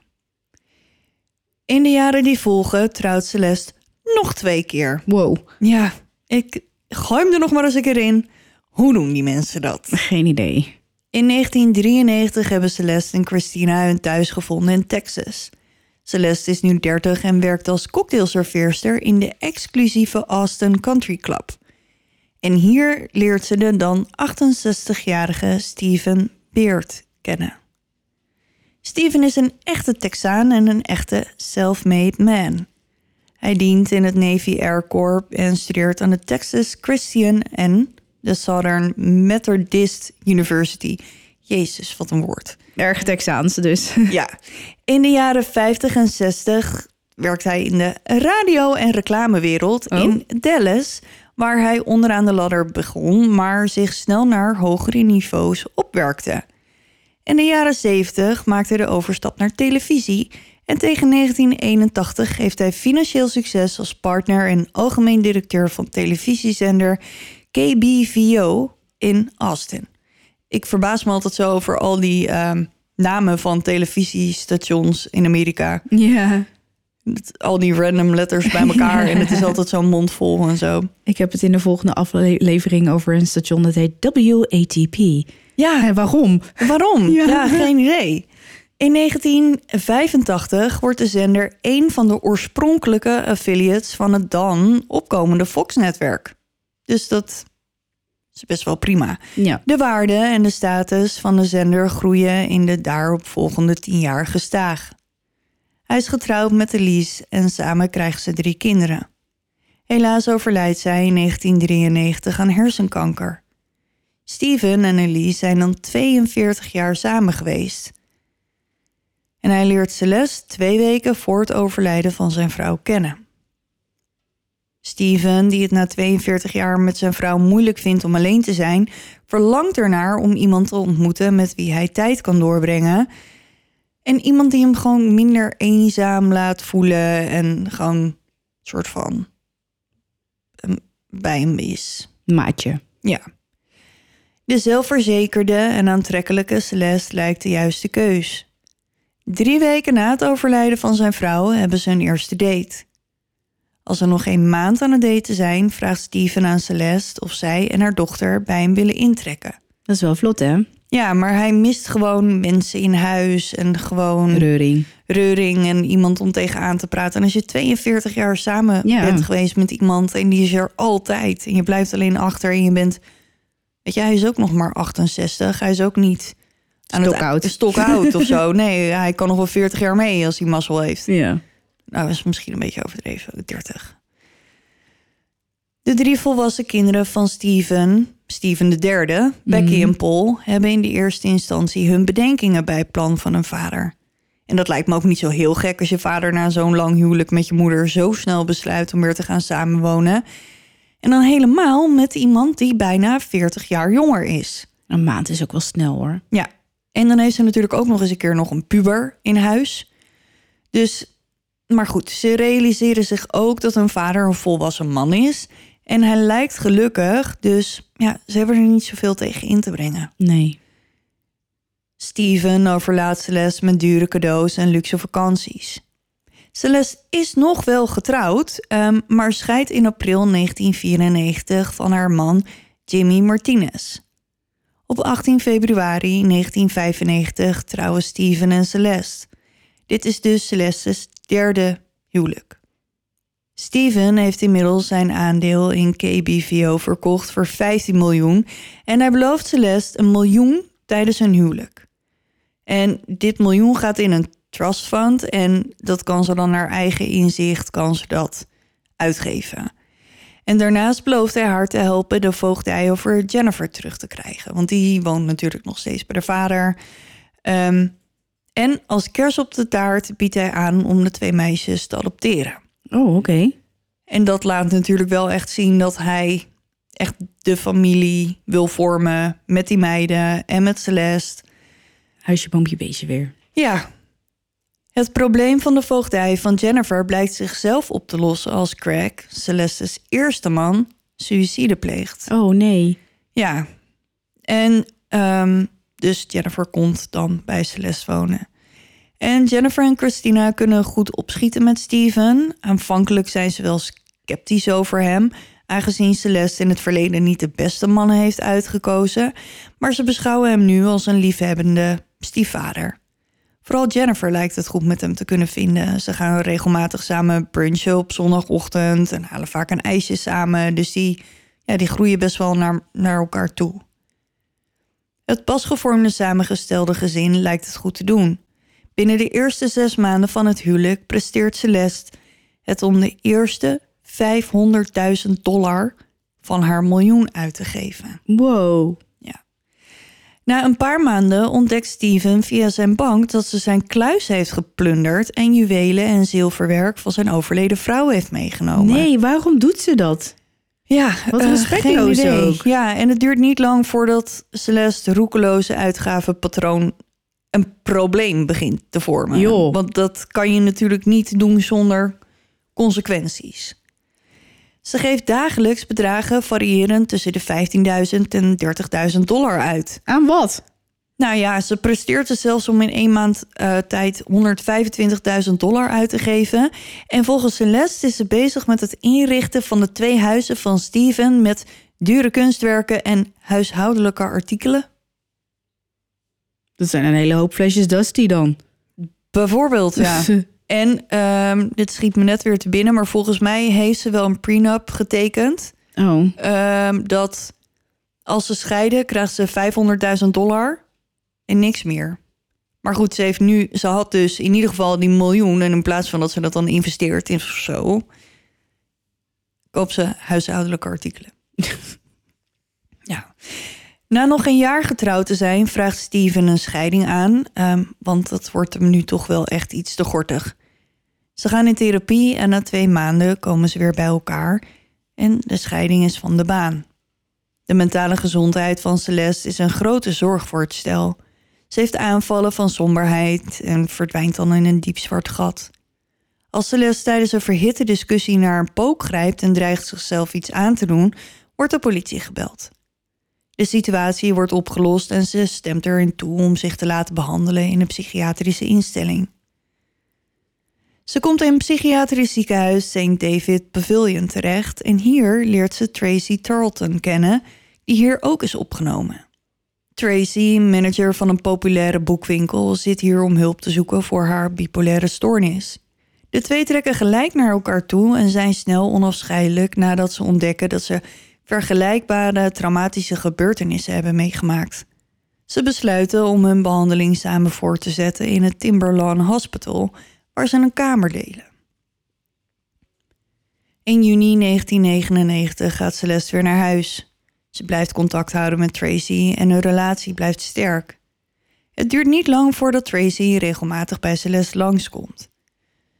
In de jaren die volgen trouwt Celeste nog twee keer. Wow, Ja, ik gooi hem er nog maar eens een keer in. Hoe doen die mensen dat? geen idee. In 1993 hebben Celeste en Christina hun thuis gevonden in Texas. Celeste is nu 30 en werkt als cocktailserveerster in de exclusieve Austin Country Club. En hier leert ze de dan 68-jarige Steven Beard kennen. Steven is een echte Texaan en een echte self-made man. Hij dient in het Navy Air Corps en studeert aan de Texas Christian en de Southern Methodist University. Jezus, wat een woord. Erg Texaans dus. Ja, in de jaren 50 en 60 werkt hij in de radio- en reclamewereld Oh. in Dallas, waar hij onderaan de ladder begon, maar zich snel naar hogere niveaus opwerkte. In de jaren 70 maakte hij de overstap naar televisie en tegen 1981 heeft hij financieel succes als partner en algemeen directeur van televisiezender KBVO in Austin. Ik verbaas me altijd zo over al die ehm, namen van televisiestations in Amerika. ja. Al die random letters bij elkaar en het is altijd zo'n mond vol en zo. Ik heb het in de volgende aflevering over een station dat heet WATP. Ja, En waarom? waarom? Ja. Ja. geen idee. In 1985 wordt de zender een van de oorspronkelijke affiliates van het dan opkomende Fox-netwerk. Dus dat is best wel prima. Ja. De waarde en de status van de zender groeien in de daaropvolgende tien jaar gestaag. Hij is getrouwd met Elise en samen krijgen ze drie kinderen. Helaas overlijdt zij in 1993 aan hersenkanker. Steven en Elise zijn dan 42 jaar samen geweest. En hij leert Celeste twee weken voor het overlijden van zijn vrouw kennen. Steven, die het na 42 jaar met zijn vrouw moeilijk vindt om alleen te zijn, verlangt ernaar om iemand te ontmoeten met wie hij tijd kan doorbrengen. En iemand die hem gewoon minder eenzaam laat voelen en gewoon een soort van ehm, bij hem is. Maatje. Ja. De zelfverzekerde en aantrekkelijke Celeste lijkt de juiste keus. Drie weken na het overlijden van zijn vrouw hebben ze een eerste date. Als ze nog geen maand aan het daten zijn, vraagt Steven aan Celeste of zij en haar dochter bij hem willen intrekken. Dat is wel vlot, hè? Ja, maar hij mist gewoon mensen in huis en gewoon Reuring. reuring en iemand om tegenaan te praten. En als je 42 jaar samen Ja. bent geweest met iemand en die is er altijd en je blijft alleen achter en je bent, weet je, hij is ook nog maar 68, hij is ook niet aan Stokoud. stokoud of zo. Nee, hij kan nog wel 40 jaar mee als hij mazzel heeft. Ja. Nou, dat is misschien een beetje overdreven, 30. De drie volwassen kinderen van Steven, Steven de derde, Becky en Paul, hebben in de eerste instantie hun bedenkingen bij het plan van hun vader. En dat lijkt me ook niet zo heel gek als je vader na zo'n lang huwelijk met je moeder zo snel besluit om weer te gaan samenwonen. En dan helemaal met iemand die bijna 40 jaar jonger is. Een maand is ook wel snel, hoor. Ja, en dan heeft ze natuurlijk ook nog eens een keer nog een puber in huis. Dus, maar goed, ze realiseren zich ook dat hun vader een volwassen man is. En hij lijkt gelukkig, dus ja, ze hebben er niet zoveel tegen in te brengen. Nee. Steven overlaat Celeste met dure cadeaus en luxe vakanties. Celeste is nog wel getrouwd, ehm, maar scheidt in april 1994 van haar man Jimmy Martinez. Op 18 februari 1995 trouwen Steven en Celeste. Dit is dus Celeste's derde huwelijk. Steven heeft inmiddels zijn aandeel in KBVO verkocht voor 15 miljoen en hij belooft Celeste een miljoen tijdens hun huwelijk. En dit miljoen gaat in een trust fund en dat kan ze dan naar eigen inzicht kan ze dat uitgeven. En daarnaast belooft hij haar te helpen de voogdij over Jennifer terug te krijgen. Want die woont natuurlijk nog steeds bij de vader. Ehm, en als kers op de taart biedt hij aan om de twee meisjes te adopteren. Oh, oké. En dat laat natuurlijk wel echt zien dat hij echt de familie wil vormen met die meiden en met Celeste. Huisje, boompje, beestje weer. Ja. Het probleem van de voogdij van Jennifer blijkt zichzelf op te lossen als Craig, Celeste's eerste man, suïcide pleegt. Oh, nee. Ja. En ehm, dus Jennifer komt dan bij Celeste wonen. En Jennifer en Christina kunnen goed opschieten met Steven. Aanvankelijk zijn ze wel sceptisch over hem, aangezien Celeste in het verleden niet de beste man heeft uitgekozen. Maar ze beschouwen hem nu als een liefhebbende stiefvader. Vooral Jennifer lijkt het goed met hem te kunnen vinden. Ze gaan regelmatig samen brunchen op zondagochtend en halen vaak een ijsje samen. Dus die ja, die groeien best wel naar, naar elkaar toe. Het pasgevormde samengestelde gezin lijkt het goed te doen. Binnen de eerste zes maanden van het huwelijk presteert Celeste het om de eerste 500.000 dollar van haar miljoen uit te geven. Wow. Na een paar maanden ontdekt Steven via zijn bank dat ze zijn kluis heeft geplunderd en juwelen en zilverwerk van zijn overleden vrouw heeft meegenomen. Nee, waarom doet ze dat? Ja, Wat eh, respectloos geen idee. ook. Ja, en het duurt niet lang voordat Celeste roekeloze uitgavenpatroon een probleem begint te vormen. Joh. Want dat kan je natuurlijk niet doen zonder consequenties. Ze geeft dagelijks bedragen variërend tussen de 15.000 en 30.000 dollar uit. Aan wat? Nou ja, ze presteert er zelfs om in één maand eh, tijd 125.000 dollar uit te geven. En volgens Celeste is ze bezig met het inrichten van de twee huizen van Steven met dure kunstwerken en huishoudelijke artikelen. Dat zijn een hele hoop flesjes Dusty dan. Bijvoorbeeld, ja. En ehm, dit schiet me net weer te binnen, maar volgens mij heeft ze wel een prenup getekend. oh. Ehm, dat als ze scheiden, krijgt ze 500.000 dollar en niks meer. Maar goed, ze heeft nu, ze had dus in ieder geval die miljoen. En in plaats van dat ze dat dan investeert in of zo, koopt ze huishoudelijke artikelen. ja. Na nog een jaar getrouwd te zijn, vraagt Steven een scheiding aan. ehm, want dat wordt hem nu toch wel echt iets te gortig. Ze gaan in therapie en na twee maanden komen ze weer bij elkaar. En de scheiding is van de baan. De mentale gezondheid van Celeste is een grote zorg voor het stel. Ze heeft aanvallen van somberheid en verdwijnt dan in een diep zwart gat. Als Celeste tijdens een verhitte discussie naar een pook grijpt en dreigt zichzelf iets aan te doen, wordt de politie gebeld. De situatie wordt opgelost en ze stemt erin toe om zich te laten behandelen in een psychiatrische instelling. Ze komt in een psychiatrisch ziekenhuis St. David Pavilion terecht en hier leert ze Tracy Tarleton kennen, die hier ook is opgenomen. Tracy, manager van een populaire boekwinkel, zit hier om hulp te zoeken voor haar bipolaire stoornis. De twee trekken gelijk naar elkaar toe en zijn snel onafscheidelijk nadat ze ontdekken dat ze vergelijkbare traumatische gebeurtenissen hebben meegemaakt. Ze besluiten om hun behandeling samen voor te zetten in het Timberlawn Hospital, waar ze een kamer delen. In juni 1999 gaat Celeste weer naar huis. Ze blijft contact houden met Tracy en hun relatie blijft sterk. Het duurt niet lang voordat Tracy regelmatig bij Celeste langskomt.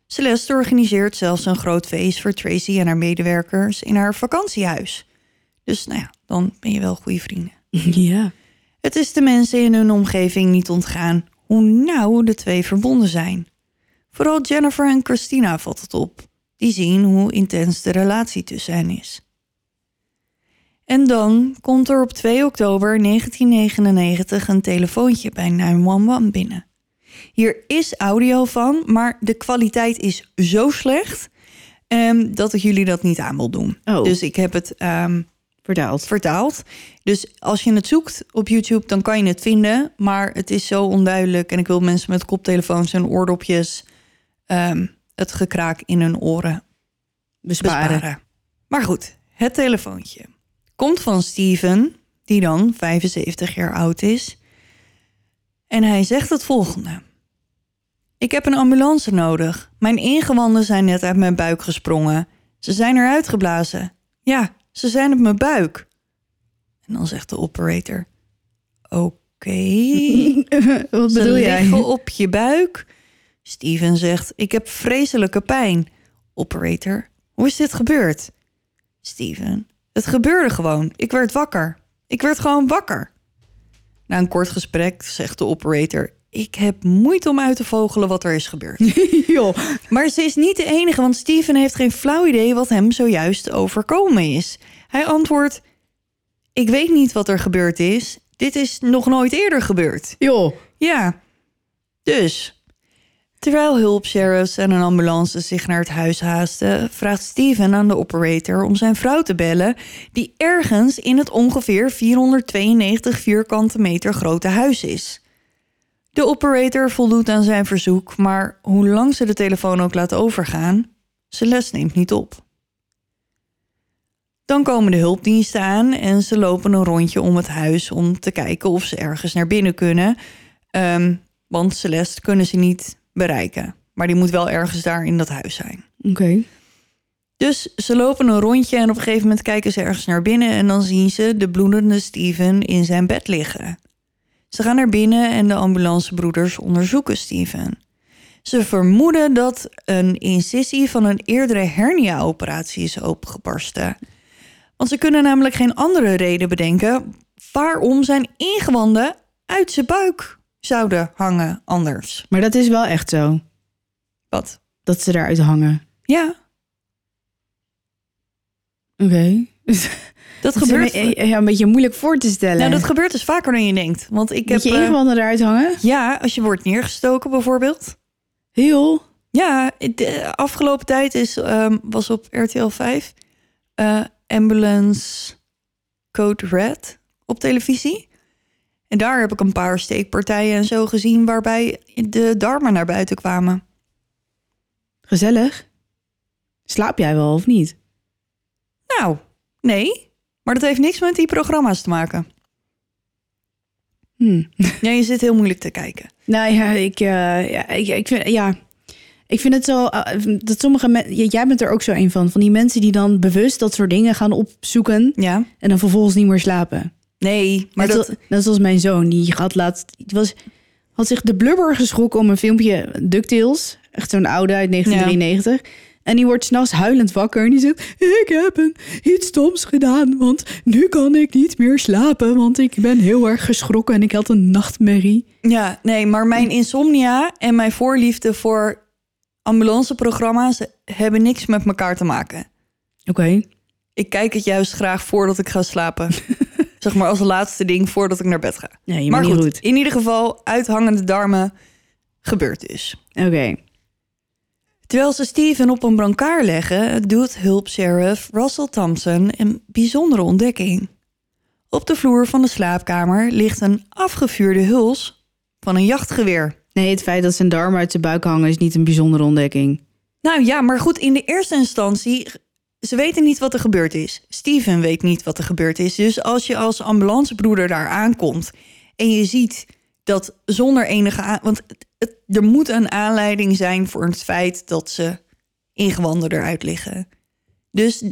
Celeste organiseert zelfs een groot feest voor Tracy en haar medewerkers in haar vakantiehuis. Dus nou ja, dan ben je wel goede vrienden. Ja. Het is de mensen in hun omgeving niet ontgaan hoe nauw de twee verbonden zijn. Vooral Jennifer en Christina valt het op. Die zien hoe intens de relatie tussen hen is. En dan komt er op 2 oktober 1999 een telefoontje bij 911 binnen. Hier is audio van, maar de kwaliteit is zo slecht ehm, dat ik jullie dat niet aan wil doen. Oh. Dus ik heb het ehm, Vertaald. vertaald. Dus als je het zoekt op YouTube, dan kan je het vinden. Maar het is zo onduidelijk. En ik wil mensen met koptelefoons en oordopjes ehm, het gekraak in hun oren Besparen. besparen. Maar goed, het telefoontje komt van Steven, die dan 75 jaar oud is. En hij zegt het volgende. Ik heb een ambulance nodig. Mijn ingewanden zijn net uit mijn buik gesprongen. Ze zijn eruit geblazen. Ja, ze zijn op mijn buik. En dan zegt de operator: Oké. Wat Ze bedoel jij? liggen op je buik. Steven zegt: Ik heb vreselijke pijn. Operator: Hoe is dit gebeurd? Steven: Het gebeurde gewoon. Ik werd wakker. Ik werd gewoon wakker. Na een kort gesprek zegt de operator: Ik heb moeite om uit te vogelen wat er is gebeurd. Joh. Maar ze is niet de enige, want Steven heeft geen flauw idee wat hem zojuist overkomen is. Hij antwoordt: Ik weet niet wat er gebeurd is. Dit is nog nooit eerder gebeurd. Joh. Ja, dus. Terwijl hulpsheriffs en een ambulance zich naar het huis haasten, vraagt Steven aan de operator om zijn vrouw te bellen, die ergens in het ongeveer 492 vierkante meter grote huis is. De operator voldoet aan zijn verzoek, maar hoe lang ze de telefoon ook laat overgaan, Celeste neemt niet op. Dan komen de hulpdiensten aan en ze lopen een rondje om het huis om te kijken of ze ergens naar binnen kunnen. Ehm, want Celeste kunnen ze niet bereiken. Maar die moet wel ergens daar in dat huis zijn. Oké. Dus ze lopen een rondje en op een gegeven moment kijken ze ergens naar binnen en dan zien ze de bloedende Steven in zijn bed liggen. Ze gaan naar binnen en de ambulancebroeders onderzoeken Steven. Ze vermoeden dat een incisie van een eerdere hernia-operatie is opengebarsten. Want ze kunnen namelijk geen andere reden bedenken waarom zijn ingewanden uit zijn buik zouden hangen anders. Maar dat is wel echt zo. Wat? Dat ze daaruit hangen. Ja, Oké. dat Dat gebeurt. ja, een beetje moeilijk voor te stellen. Nou, dat gebeurt dus vaker dan je denkt. Want ik heb. Dat je eh, ingewanden eruit hangen? ja, als je wordt neergestoken bijvoorbeeld. Heel. Ja, de afgelopen tijd is, ehm, was op RTL 5 eh, Ambulance Code Red op televisie. En daar heb ik een paar steekpartijen en zo gezien waarbij de darmen naar buiten kwamen. Gezellig. Slaap jij wel of niet? Nou, nee, maar dat heeft niks met die programma's te maken. Hm. Ja, je zit heel moeilijk te kijken. Nou ja, ik, eh, ja, ik, ik vind, ja, ik vind het zo eh, dat sommige mensen, jij bent er ook zo een van, van die mensen die dan bewust dat soort dingen gaan opzoeken Ja, en dan vervolgens niet meer slapen. Nee, maar dat... als- net zoals mijn zoon, die had laatst, die was, had zich de blubber geschrokken om een filmpje DuckTales, echt zo'n oude uit 1993. En die wordt s'nachts huilend wakker en die zegt, ik heb een, iets stoms gedaan, want nu kan ik niet meer slapen, want ik ben heel erg geschrokken en ik had een nachtmerrie. Ja, nee, maar mijn insomnia en mijn voorliefde voor ambulanceprogramma's hebben niks met elkaar te maken. Oké. Ik kijk het juist graag voordat ik ga slapen. zeg maar als laatste ding voordat ik naar bed ga. Ja, je maar goed. in ieder geval, uithangende darmen gebeurt dus. Oké. Terwijl ze Steven op een brancard leggen, doet hulpsheriff Russell Thompson een bijzondere ontdekking. Op de vloer van de slaapkamer ligt een afgevuurde huls van een jachtgeweer. Nee, het feit dat zijn darmen uit zijn buik hangen is niet een bijzondere ontdekking. Nou ja, maar goed, in de eerste instantie, ze weten niet wat er gebeurd is. Steven weet niet wat er gebeurd is. Dus als je als ambulancebroeder daar aankomt en je ziet dat zonder enige. Want het- het- er moet een aanleiding zijn voor het feit dat ze ingewanden eruit liggen. Dus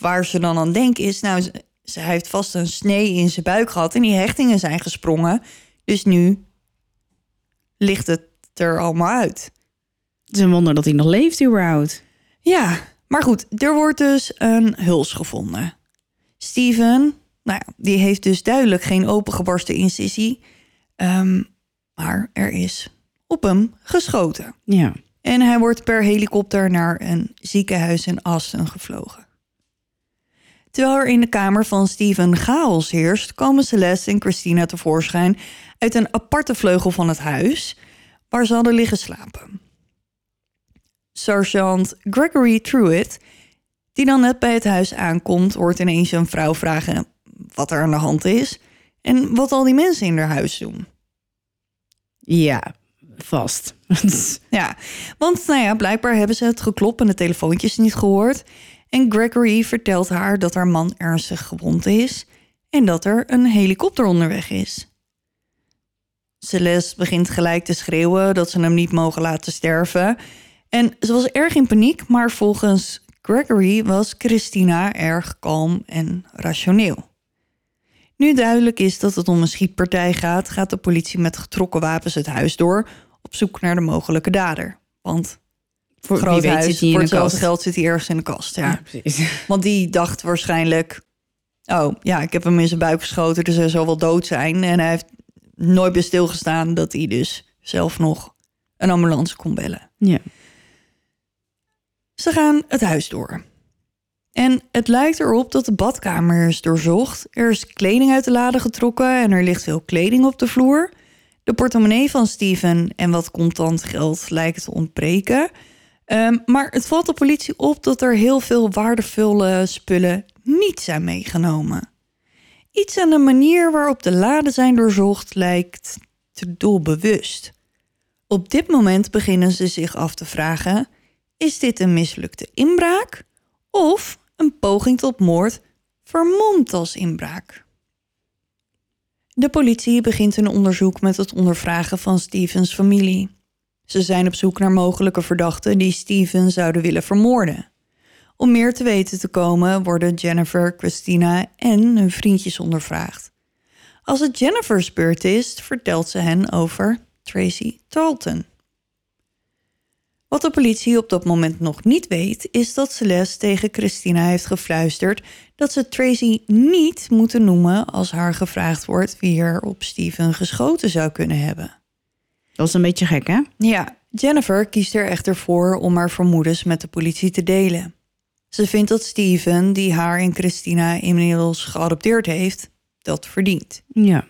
waar ze dan aan denken is, nou, ze, ze heeft vast een snee in zijn buik gehad en die hechtingen zijn gesprongen. Dus nu ligt het er allemaal uit. Het is een wonder dat hij nog leeft überhaupt. Ja, maar goed, er wordt dus een huls gevonden. Steven, nou ja, die heeft dus duidelijk geen opengebarsten incisie. Ehm, maar er is op hem geschoten. Ja. En hij wordt per helikopter naar een ziekenhuis in Assen gevlogen. Terwijl er in de kamer van Steven chaos heerst, komen Celeste en Christina tevoorschijn uit een aparte vleugel van het huis waar ze hadden liggen slapen. Sergeant Gregory Truitt, die dan net bij het huis aankomt, hoort ineens een vrouw vragen wat er aan de hand is en wat al die mensen in haar huis doen. Ja, vast. Ja, want nou ja, blijkbaar hebben ze het geklop en de telefoontjes niet gehoord. En Gregory vertelt haar dat haar man ernstig gewond is en dat er een helikopter onderweg is. Celeste begint gelijk te schreeuwen dat ze hem niet mogen laten sterven. En ze was erg in paniek, maar volgens Gregory was Christina erg kalm en rationeel. Nu duidelijk is dat het om een schietpartij gaat, gaat de politie met getrokken wapens het huis door op zoek naar de mogelijke dader. Want Voor groot huis, voor hetzelfde geld zit hij ergens in de kast. Ja. Ja, precies. Want die dacht waarschijnlijk... oh ja, ik heb hem in zijn buik geschoten, dus hij zal wel dood zijn. En hij heeft nooit bij stilgestaan dat hij dus zelf nog een ambulance kon bellen. Ja. Ze gaan het huis door. En het lijkt erop dat de badkamer is doorzocht. Er is kleding uit de lade getrokken en er ligt veel kleding op de vloer. De portemonnee van Steven en wat contant geld lijkt te ontbreken. Ehm, maar het valt de politie op dat er heel veel waardevolle spullen niet zijn meegenomen. Iets aan de manier waarop de laden zijn doorzocht lijkt te doelbewust. Op dit moment beginnen ze zich af te vragen: is dit een mislukte inbraak of een poging tot moord vermomd als inbraak. De politie begint een onderzoek met het ondervragen van Stevens familie. Ze zijn op zoek naar mogelijke verdachten die Steven zouden willen vermoorden. Om meer te weten te komen worden Jennifer, Christina en hun vriendjes ondervraagd. Als het Jennifer's beurt is, vertelt ze hen over Tracy Talton. Wat de politie op dat moment nog niet weet, is dat Celeste tegen Christina heeft gefluisterd dat ze Tracy niet moeten noemen als haar gevraagd wordt wie er op Steven geschoten zou kunnen hebben. Dat is een beetje gek, hè? Ja, Jennifer kiest er echter voor om haar vermoedens met de politie te delen. Ze vindt dat Steven, die haar en Christina inmiddels geadopteerd heeft, dat verdient. Ja.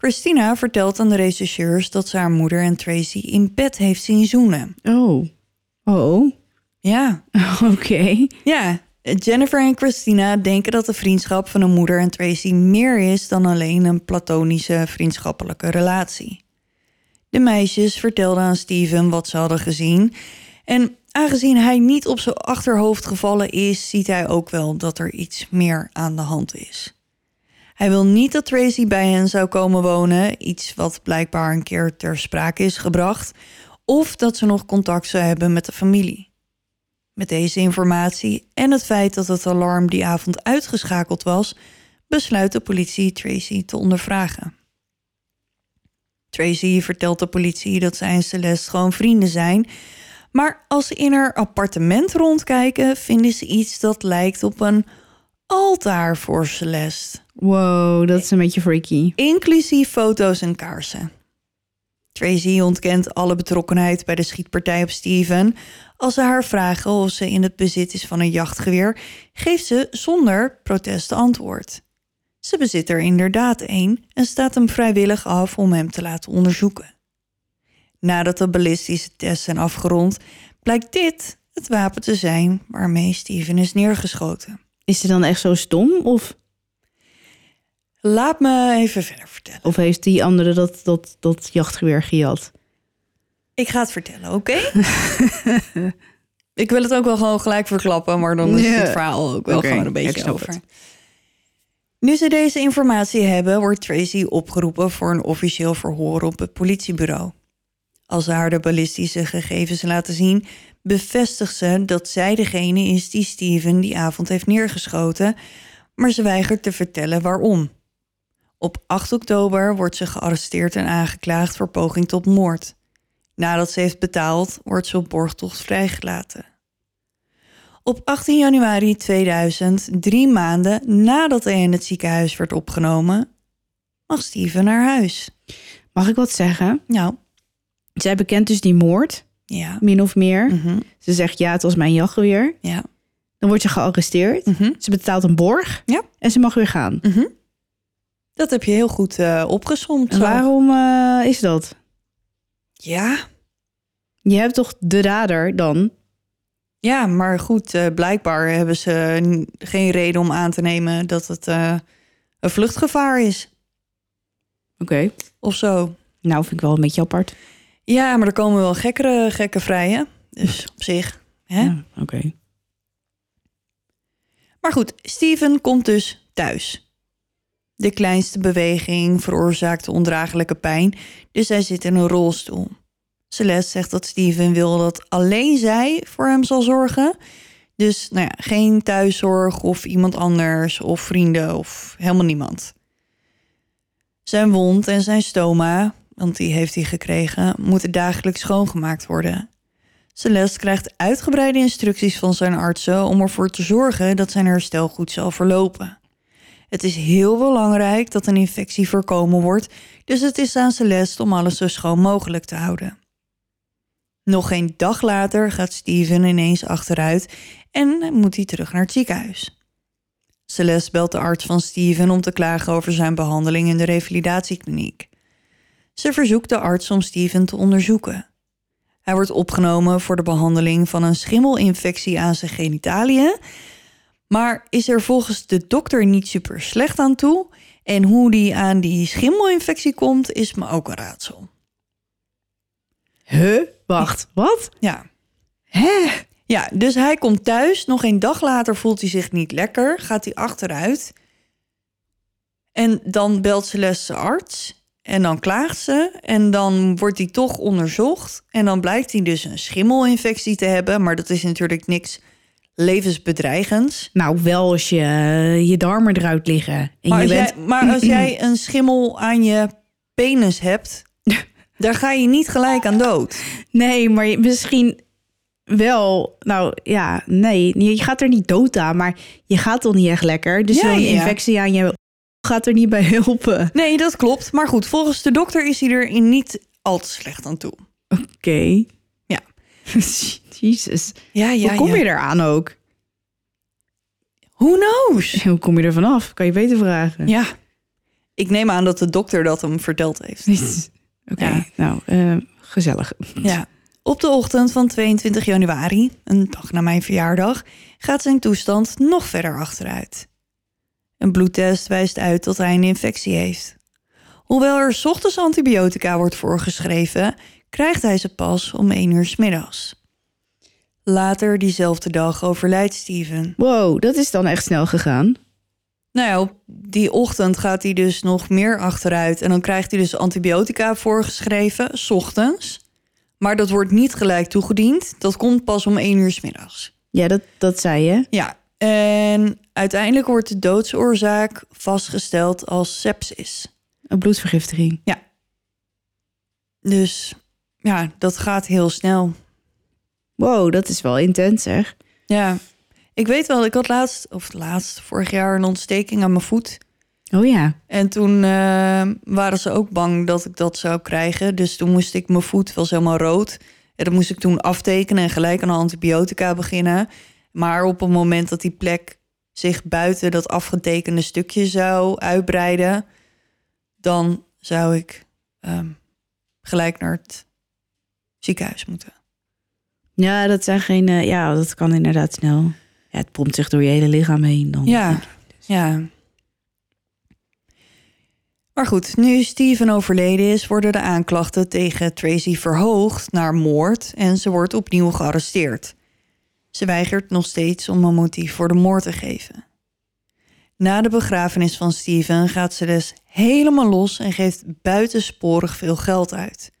Christina vertelt aan de rechercheurs dat ze haar moeder en Tracy in bed heeft zien zoenen. Oh. Oh. Ja, Oké. ja. Jennifer en Christina denken dat de vriendschap van hun moeder en Tracy meer is dan alleen een platonische vriendschappelijke relatie. De meisjes vertelden aan Steven wat ze hadden gezien. En aangezien hij niet op zijn achterhoofd gevallen is, ziet hij ook wel dat er iets meer aan de hand is. Hij wil niet dat Tracy bij hen zou komen wonen, iets wat blijkbaar een keer ter sprake is gebracht, of dat ze nog contact zou hebben met de familie. Met deze informatie en het feit dat het alarm die avond uitgeschakeld was, besluit de politie Tracy te ondervragen. Tracy vertelt de politie dat zij en Celeste gewoon vrienden zijn, maar als ze in haar appartement rondkijken, vinden ze iets dat lijkt op een altaar voor Celeste Wow, dat is een beetje freaky. inclusief foto's en kaarsen. Tracy ontkent alle betrokkenheid bij de schietpartij op Steven. Als ze haar vragen of ze in het bezit is van een jachtgeweer, geeft ze zonder protest antwoord. Ze bezit er inderdaad een en staat hem vrijwillig af om hem te laten onderzoeken. Nadat de ballistische tests zijn afgerond, blijkt dit het wapen te zijn waarmee Steven is neergeschoten. Is ze dan echt zo stom? Of, Laat me even verder vertellen. of heeft die andere dat, dat, dat jachtgeweer gejat? Ik ga het vertellen, oké? ik wil het ook wel gewoon gelijk verklappen, maar dan is het verhaal ook wel gewoon een beetje over. het. Nu ze deze informatie hebben, wordt Tracy opgeroepen voor een officieel verhoor op het politiebureau. Als ze haar de ballistische gegevens laten zien, bevestigt ze dat zij degene is die Steven die avond heeft neergeschoten, maar ze weigert te vertellen waarom. Op 8 oktober wordt ze gearresteerd en aangeklaagd voor poging tot moord. Nadat ze heeft betaald, wordt ze op borgtocht vrijgelaten. Op 18 januari 2000, drie maanden nadat hij in het ziekenhuis werd opgenomen, mag Steven naar huis. Mag ik wat zeggen? Nou, Zij bekent dus die moord, ja. min of meer. Mhm, Ze zegt ja, het was mijn jachtgeweer. ja. Dan wordt ze gearresteerd. mhm, Ze betaalt een borg. Ja. En ze mag weer gaan. mhm. Dat heb je heel goed eh opgesomd. En waarom eh, is dat? Ja, Je hebt toch de dader dan? ja, maar goed, eh, blijkbaar hebben ze geen reden om aan te nemen dat het een vluchtgevaar is Oké. of zo. Nou, vind ik wel een beetje apart. Ja, maar er komen wel gekkere gekken vrij, hè? Dus op zich. Hè? Ja, Oké. Maar goed, Steven komt dus thuis. De kleinste beweging veroorzaakt ondraaglijke pijn, dus hij zit in een rolstoel. Celeste zegt dat Steven wil dat alleen zij voor hem zal zorgen. Dus nou ja, geen thuiszorg of iemand anders of vrienden of helemaal niemand. Zijn wond en zijn stoma, want die heeft hij gekregen, moeten dagelijks schoongemaakt worden. Celeste krijgt uitgebreide instructies van zijn artsen om ervoor te zorgen dat zijn herstel goed zal verlopen. Het is heel belangrijk dat een infectie voorkomen wordt, dus het is aan Celeste om alles zo schoon mogelijk te houden. Nog geen dag later gaat Steven ineens achteruit en moet hij terug naar het ziekenhuis. Celeste belt de arts van Steven om te klagen over zijn behandeling in de revalidatiekliniek. Ze verzoekt de arts om Steven te onderzoeken. Hij wordt opgenomen voor de behandeling van een schimmelinfectie aan zijn genitaliën. Maar is er volgens de dokter niet super slecht aan toe? En hoe die aan die schimmelinfectie komt, is me ook een raadsel. Huh? Wacht, wat? Ja. Hè? Ja, dus hij komt thuis. Nog een dag later voelt hij zich niet lekker. Gaat hij achteruit. En dan belt Celeste zijn arts. En dan klaagt ze. En dan wordt hij toch onderzocht. En dan blijkt hij dus een schimmelinfectie te hebben. Maar dat is natuurlijk niks levensbedreigends. Nou, wel als je eh, je darmen eruit liggen. En Maar je als, bent... jij, maar als jij een schimmel aan je penis hebt... daar ga je niet gelijk aan dood. Nee, maar misschien wel. Nou ja, nee. Je gaat er niet dood aan, maar je gaat toch niet echt lekker. Dus Ja, zo'n ja. infectie aan je gaat er niet bij helpen. Nee, dat klopt. Maar goed, volgens de dokter is hij er in niet al te slecht aan toe. Oké. Jezus. Ja, ja, Hoe kom je eraan ook? Who knows? Hoe kom je er vanaf? Kan je beter vragen. Ja. Ik neem aan dat de dokter dat hem verteld heeft. Oké, nou, eh, gezellig. Ja. Op de ochtend van 22 januari, een dag na mijn verjaardag, gaat zijn toestand nog verder achteruit. Een bloedtest wijst uit dat hij een infectie heeft. Hoewel er 's ochtends antibiotica wordt voorgeschreven, krijgt hij ze pas om 1 uur 's middags. Later diezelfde dag overlijdt Steven. Wow, dat is dan echt snel gegaan. Nou ja, op die ochtend gaat hij dus nog meer achteruit. En dan krijgt hij dus antibiotica voorgeschreven, s ochtends. Maar dat wordt niet gelijk toegediend. Dat komt pas om 1 uur 's middags. Ja, dat, dat zei je. Ja, en uiteindelijk wordt de doodsoorzaak vastgesteld als sepsis. Een bloedvergiftiging. Dus ja, dat gaat heel snel. Wow, dat is wel intens zeg. Ja, ik weet wel, ik had laatst, of laatst, vorig jaar een ontsteking aan mijn voet. Oh ja. En toen eh, waren ze ook bang dat ik dat zou krijgen. Dus toen moest ik mijn voet, was helemaal rood. En dat moest ik toen aftekenen en gelijk aan antibiotica beginnen. Maar op het moment dat die plek zich buiten dat afgetekende stukje zou uitbreiden, dan zou ik ehm, gelijk naar het ziekenhuis moeten. Ja, dat zijn geen. eh, ja, dat kan inderdaad snel. Ja, het pompt zich door je hele lichaam heen. Dan. Ja, ja. Maar goed, nu Steven overleden is, worden de aanklachten tegen Tracy verhoogd naar moord en ze wordt opnieuw gearresteerd. Ze weigert nog steeds om een motief voor de moord te geven. Na de begrafenis van Steven gaat ze dus helemaal los en geeft buitensporig veel geld uit.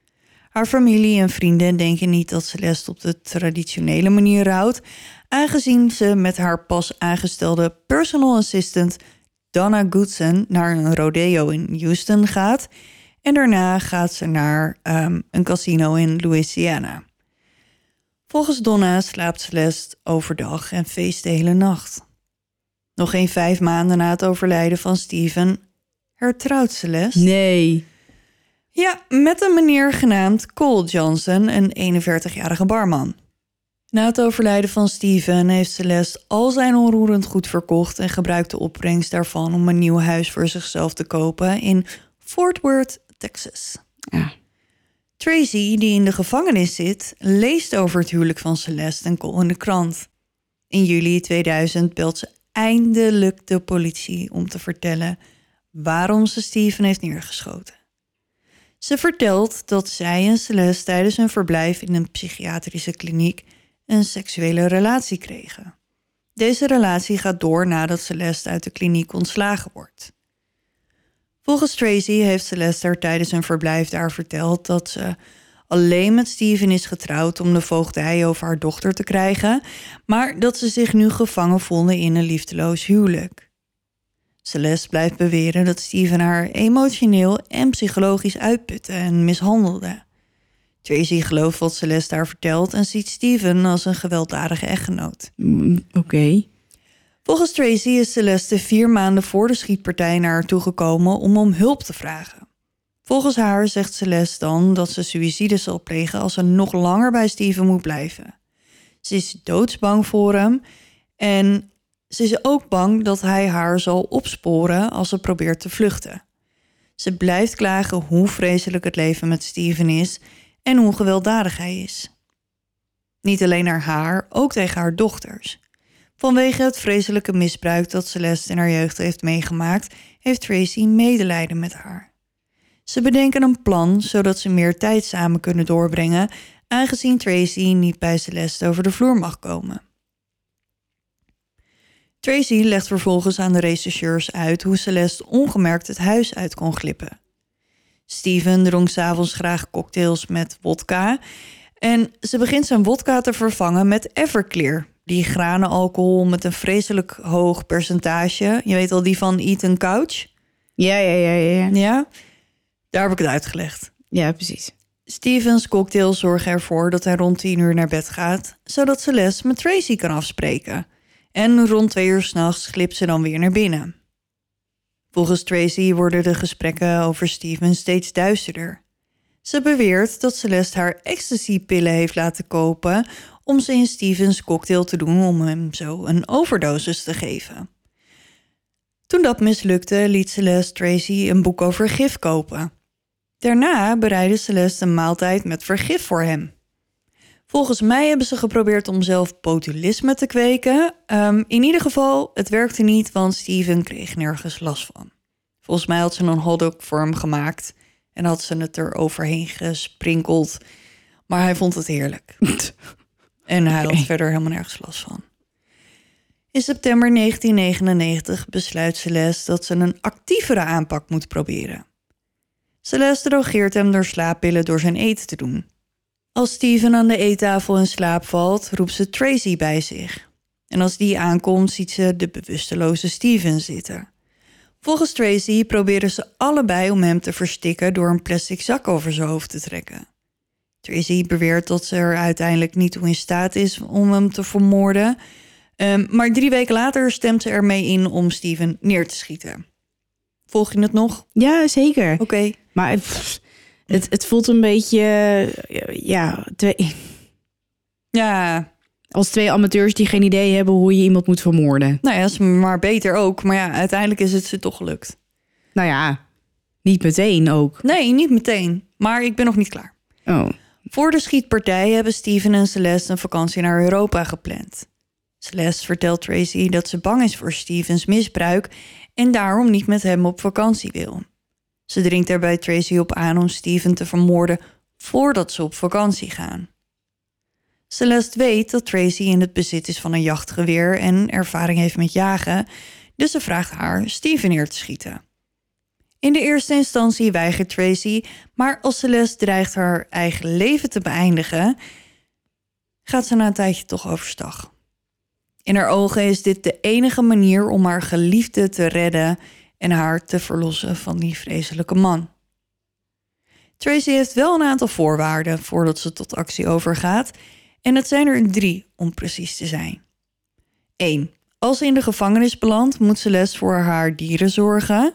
Haar familie en vrienden denken niet dat Celeste op de traditionele manier rouwt, aangezien ze met haar pas aangestelde personal assistant Donna Goodson naar een rodeo in Houston gaat. En daarna gaat ze naar ehm, een casino in Louisiana. Volgens Donna slaapt Celeste overdag en feest de hele nacht. Nog geen vijf maanden na het overlijden van Steven hertrouwt Celeste. Nee. Ja, met een meneer genaamd Cole Johnson, een 41-jarige barman. Na het overlijden van Steven heeft Celeste al zijn onroerend goed verkocht en gebruikt de opbrengst daarvan om een nieuw huis voor zichzelf te kopen in Fort Worth, Texas. Ja. Tracy, die in de gevangenis zit, leest over het huwelijk van Celeste en Cole in de krant. In juli 2000 belt ze eindelijk de politie om te vertellen waarom ze Steven heeft neergeschoten. Ze vertelt dat zij en Celeste tijdens hun verblijf in een psychiatrische kliniek een seksuele relatie kregen. Deze relatie gaat door nadat Celeste uit de kliniek ontslagen wordt. Volgens Tracy heeft Celeste haar tijdens hun verblijf daar verteld dat ze alleen met Steven is getrouwd om de voogdij over haar dochter te krijgen, maar dat ze zich nu gevangen voelde in een liefdeloos huwelijk. Celeste blijft beweren dat Steven haar emotioneel en psychologisch uitputte en mishandelde. Tracy gelooft wat Celeste haar vertelt en ziet Steven als een gewelddadige echtgenoot. Mm, Oké. Volgens Tracy is Celeste vier maanden voor de schietpartij naar haar toegekomen om om hulp te vragen. Volgens haar zegt Celeste dan dat ze suïcide zal plegen als ze nog langer bij Steven moet blijven. Ze is doodsbang voor hem en ze is ook bang dat hij haar zal opsporen als ze probeert te vluchten. Ze blijft klagen hoe vreselijk het leven met Steven is en hoe gewelddadig hij is. Niet alleen naar haar, ook tegen haar dochters. Vanwege het vreselijke misbruik dat Celeste in haar jeugd heeft meegemaakt, heeft Tracy medelijden met haar. Ze bedenken een plan zodat ze meer tijd samen kunnen doorbrengen, aangezien Tracy niet bij Celeste over de vloer mag komen. Tracy legt vervolgens aan de rechercheurs uit hoe Celeste ongemerkt het huis uit kon glippen. Steven dronk s'avonds graag cocktails met wodka en ze begint zijn wodka te vervangen met Everclear, die granenalcohol met een vreselijk hoog percentage. Je weet al die van Eat Couch? Ja, ja, ja, ja. ja. Ja, daar heb ik het uitgelegd. Ja, precies. Stevens cocktails zorgen ervoor dat hij rond 10 uur naar bed gaat, zodat Celeste met Tracy kan afspreken. En rond 2 uur s'nachts glipt ze dan weer naar binnen. Volgens Tracy worden de gesprekken over Steven steeds duisterder. Ze beweert dat Celeste haar ecstasy-pillen heeft laten kopen om ze in Stevens cocktail te doen om hem zo een overdosis te geven. Toen dat mislukte, liet Celeste Tracy een boek over gif kopen. Daarna bereidde Celeste een maaltijd met vergif voor hem. Volgens mij hebben ze geprobeerd om zelf botulisme te kweken. Ehm, in ieder geval, het werkte niet, want Steven kreeg nergens last van. Volgens mij had ze een hotdog voor hem gemaakt en had ze het er overheen gesprinkeld. Maar hij vond het heerlijk. en hij had verder helemaal nergens last van. In september 1999 besluit Celeste dat ze een actievere aanpak moet proberen. Celeste drogeert hem door slaappillen door zijn eten te doen. Als Steven aan de eettafel in slaap valt, roept ze Tracy bij zich. En als die aankomt, ziet ze de bewusteloze Steven zitten. Volgens Tracy proberen ze allebei om hem te verstikken door een plastic zak over zijn hoofd te trekken. Tracy beweert dat ze er uiteindelijk niet toe in staat is om hem te vermoorden. Ehm, maar drie weken later stemt ze ermee in om Steven neer te schieten. Volg je het nog? Ja, zeker. Oké. Maar pff, het, het voelt een beetje, eh, ja, twee, Ja, als twee amateurs die geen idee hebben hoe je iemand moet vermoorden. nou ja, is maar beter ook. Maar ja, uiteindelijk is het ze toch gelukt. Nou ja, niet meteen ook. Nee, niet meteen. Maar ik ben nog niet klaar. Oh, Voor de schietpartij hebben Steven en Celeste een vakantie naar Europa gepland. Celeste vertelt Tracy dat ze bang is voor Stevens misbruik en daarom niet met hem op vakantie wil. Ze dringt bij Tracy op aan om Steven te vermoorden voordat ze op vakantie gaan. Celeste weet dat Tracy in het bezit is van een jachtgeweer en ervaring heeft met jagen, dus ze vraagt haar Steven neer te schieten. In de eerste instantie weigert Tracy, maar als Celeste dreigt haar eigen leven te beëindigen, gaat ze na een tijdje toch overstag. In haar ogen is dit de enige manier om haar geliefde te redden en haar te verlossen van die vreselijke man. Tracy heeft wel een aantal voorwaarden voordat ze tot actie overgaat, en het zijn er drie om precies te zijn. 1. Als ze in de gevangenis belandt, moet Celeste voor haar dieren zorgen.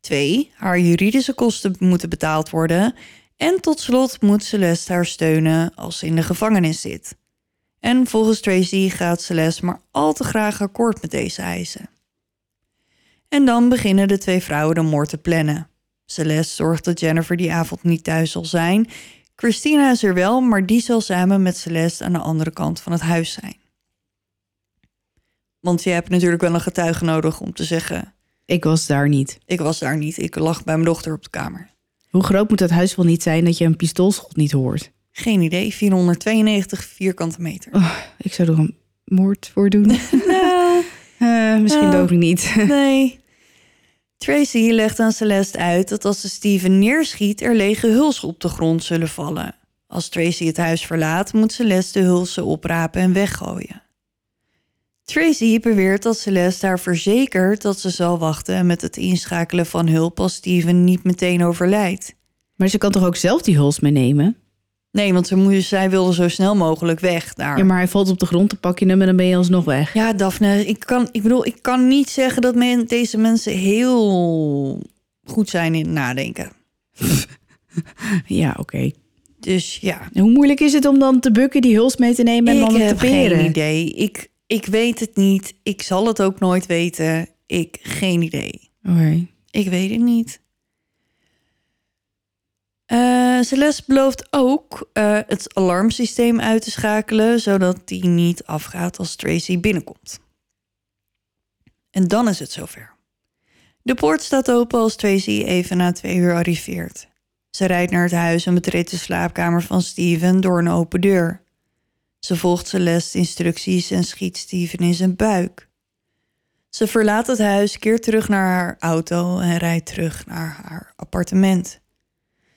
2. Haar juridische kosten moeten betaald worden. En tot slot moet Celeste haar steunen als ze in de gevangenis zit. En volgens Tracy gaat Celeste maar al te graag akkoord met deze eisen. En dan beginnen de twee vrouwen de moord te plannen. Celeste zorgt dat Jennifer die avond niet thuis zal zijn. Christina is er wel, maar die zal samen met Celeste aan de andere kant van het huis zijn. Want je hebt natuurlijk wel een getuige nodig om te zeggen: ik was daar niet. Ik was daar niet, ik lag bij mijn dochter op de kamer. Hoe groot moet dat huis wel niet zijn dat je een pistoolschot niet hoort? Geen idee, 492 vierkante meter. Oh, ik zou er een moord voor doen. Eh, misschien Nou. ook niet. nee. Tracy legt aan Celeste uit dat als ze Steven neerschiet, er lege hulsen op de grond zullen vallen. Als Tracy het huis verlaat, moet Celeste de hulsen oprapen en weggooien. Tracy beweert dat Celeste haar verzekert dat ze zal wachten met het inschakelen van hulp als Steven niet meteen overlijdt. Maar ze kan toch ook zelf die huls meenemen? Nee, want ze moest, zij wilde zo snel mogelijk weg daar. Ja, maar hij valt op de grond, dan pak je hem en dan ben je alsnog weg. Ja, Daphne, ik, kan, ik bedoel, ik kan niet zeggen dat men, deze mensen heel goed zijn in nadenken. Ja, oké. Dus ja, En Hoe moeilijk is het om dan te bukken, die huls mee te nemen en ik dan te heb peren? geen idee. Ik, ik weet het niet. Ik zal het ook nooit weten. Ik, geen idee. Oké. Ik weet het niet. Eh, Celeste belooft ook eh, het alarmsysteem uit te schakelen, zodat die niet afgaat als Tracy binnenkomt. En dan is het zover. De poort staat open als Tracy even na twee uur arriveert. Ze rijdt naar het huis en betreedt de slaapkamer van Steven door een open deur. Ze volgt Celeste instructies en schiet Steven in zijn buik. Ze verlaat het huis, keert terug naar haar auto en rijdt terug naar haar appartement.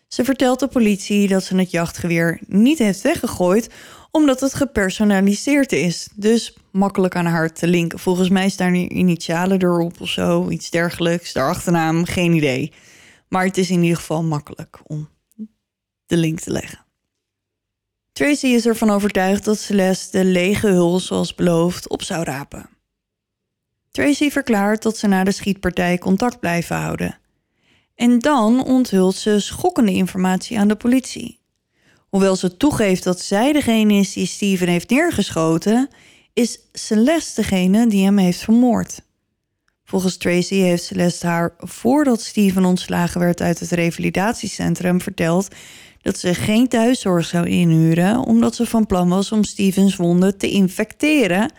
Ze vertelt de politie dat ze het jachtgeweer niet heeft weggegooid omdat het gepersonaliseerd is. Dus makkelijk aan haar te linken. Volgens mij staan er initialen erop of zo, iets dergelijks. De achternaam, geen idee. Maar het is in ieder geval makkelijk om de link te leggen. Tracy is ervan overtuigd dat Celeste de lege hul, zoals beloofd, op zou rapen. Tracy verklaart dat ze na de schietpartij contact blijven houden. En dan onthult ze schokkende informatie aan de politie. Hoewel ze toegeeft dat zij degene is die Steven heeft neergeschoten, is Celeste degene die hem heeft vermoord. Volgens Tracy heeft Celeste haar voordat Steven ontslagen werd uit het revalidatiecentrum verteld dat ze geen thuiszorg zou inhuren omdat ze van plan was om Stevens wonden te infecteren,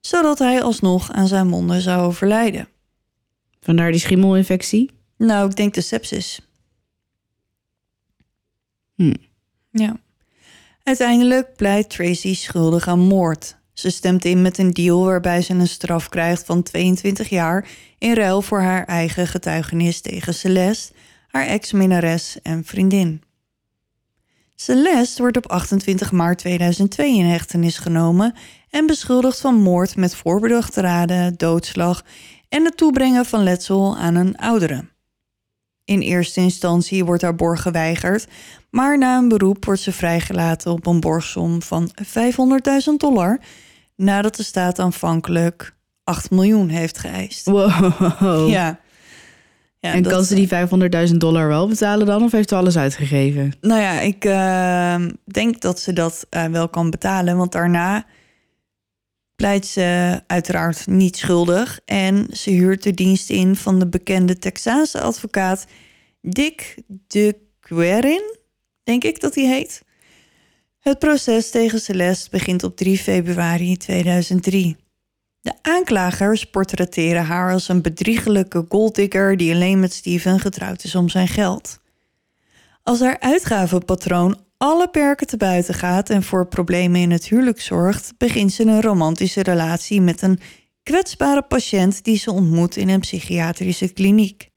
zodat hij alsnog aan zijn wonden zou overlijden. Vandaar die schimmelinfectie. Nou, ik denk de sepsis. Hm. Ja. Uiteindelijk pleit Tracy schuldig aan moord. Ze stemt in met een deal waarbij ze een straf krijgt van 22 jaar in ruil voor haar eigen getuigenis tegen Celeste, haar ex-minnares en vriendin. Celeste wordt op 28 maart 2002 in hechtenis genomen en beschuldigd van moord met voorbedachte raden, doodslag en het toebrengen van letsel aan een oudere. In eerste instantie wordt haar borg geweigerd, maar na een beroep wordt ze vrijgelaten op een borgsom van 500.000 dollar, nadat de staat aanvankelijk 8 miljoen heeft geëist. Wow. Ja. ja en dat- kan ze die 500.000 dollar wel betalen dan? Of heeft ze alles uitgegeven? Nou ja, ik eh, denk dat ze dat eh, wel kan betalen, want daarna pleit ze uiteraard niet schuldig en ze huurt de dienst in van de bekende Texaanse advocaat Dick de Guerin, denk ik dat hij heet. Het proces tegen Celeste begint op 3 februari 2003. De aanklagers portretteren haar als een bedriegelijke golddigger die alleen met Steven getrouwd is om zijn geld. Als haar uitgavenpatroon alle perken te buiten gaat en voor problemen in het huwelijk zorgt, begint ze een romantische relatie met een kwetsbare patiënt die ze ontmoet in een psychiatrische kliniek.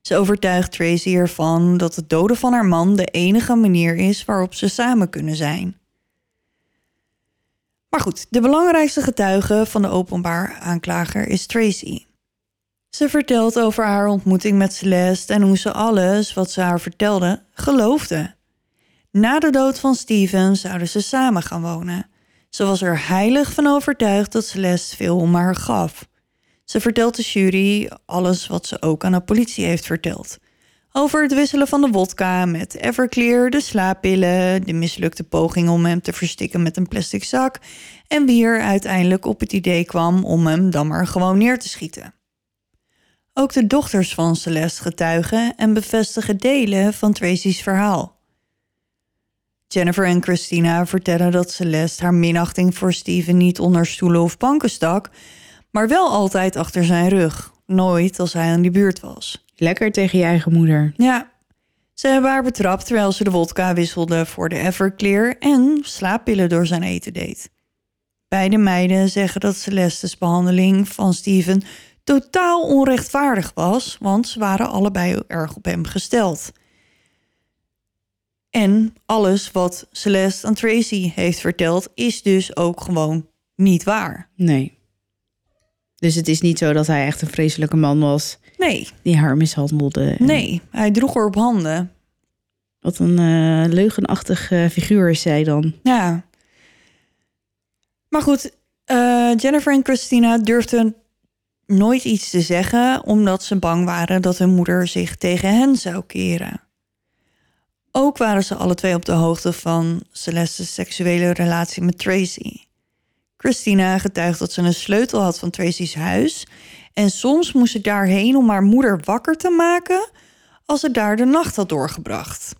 Ze overtuigt Tracy ervan dat het doden van haar man de enige manier is waarop ze samen kunnen zijn. Maar goed, de belangrijkste getuige van de openbaar aanklager is Tracy. Ze vertelt over haar ontmoeting met Celeste en hoe ze alles wat ze haar vertelde geloofde. Na de dood van Steven zouden ze samen gaan wonen. Ze was er heilig van overtuigd dat Celeste veel om haar gaf. Ze vertelt de jury alles wat ze ook aan de politie heeft verteld. Over het wisselen van de wodka met Everclear, de slaappillen, de mislukte poging om hem te verstikken met een plastic zak en wie er uiteindelijk op het idee kwam om hem dan maar gewoon neer te schieten. Ook de dochters van Celeste getuigen en bevestigen delen van Tracy's verhaal. Jennifer en Christina vertellen dat Celeste haar minachting voor Steven niet onder stoelen of banken stak, maar wel altijd achter zijn rug, nooit als hij aan die buurt was. Lekker tegen je eigen moeder. Ja, ze hebben haar betrapt terwijl ze de wodka wisselde voor de Everclear en slaappillen door zijn eten deed. Beide meiden zeggen dat Celeste's behandeling van Steven totaal onrechtvaardig was, want ze waren allebei erg op hem gesteld. En alles wat Celeste aan Tracy heeft verteld is dus ook gewoon niet waar. Nee. Dus het is niet zo dat hij echt een vreselijke man was Nee, die haar mishandelde. En nee, hij droeg haar op handen. Wat een eh, leugenachtig eh, figuur is zij dan. Ja. Maar goed, eh, Jennifer en Christina durfden nooit iets te zeggen, omdat ze bang waren dat hun moeder zich tegen hen zou keren. Ook waren ze alle twee op de hoogte van Celeste's seksuele relatie met Tracy. Christina getuigt dat ze een sleutel had van Tracy's huis en soms moest ze daarheen om haar moeder wakker te maken als ze daar de nacht had doorgebracht.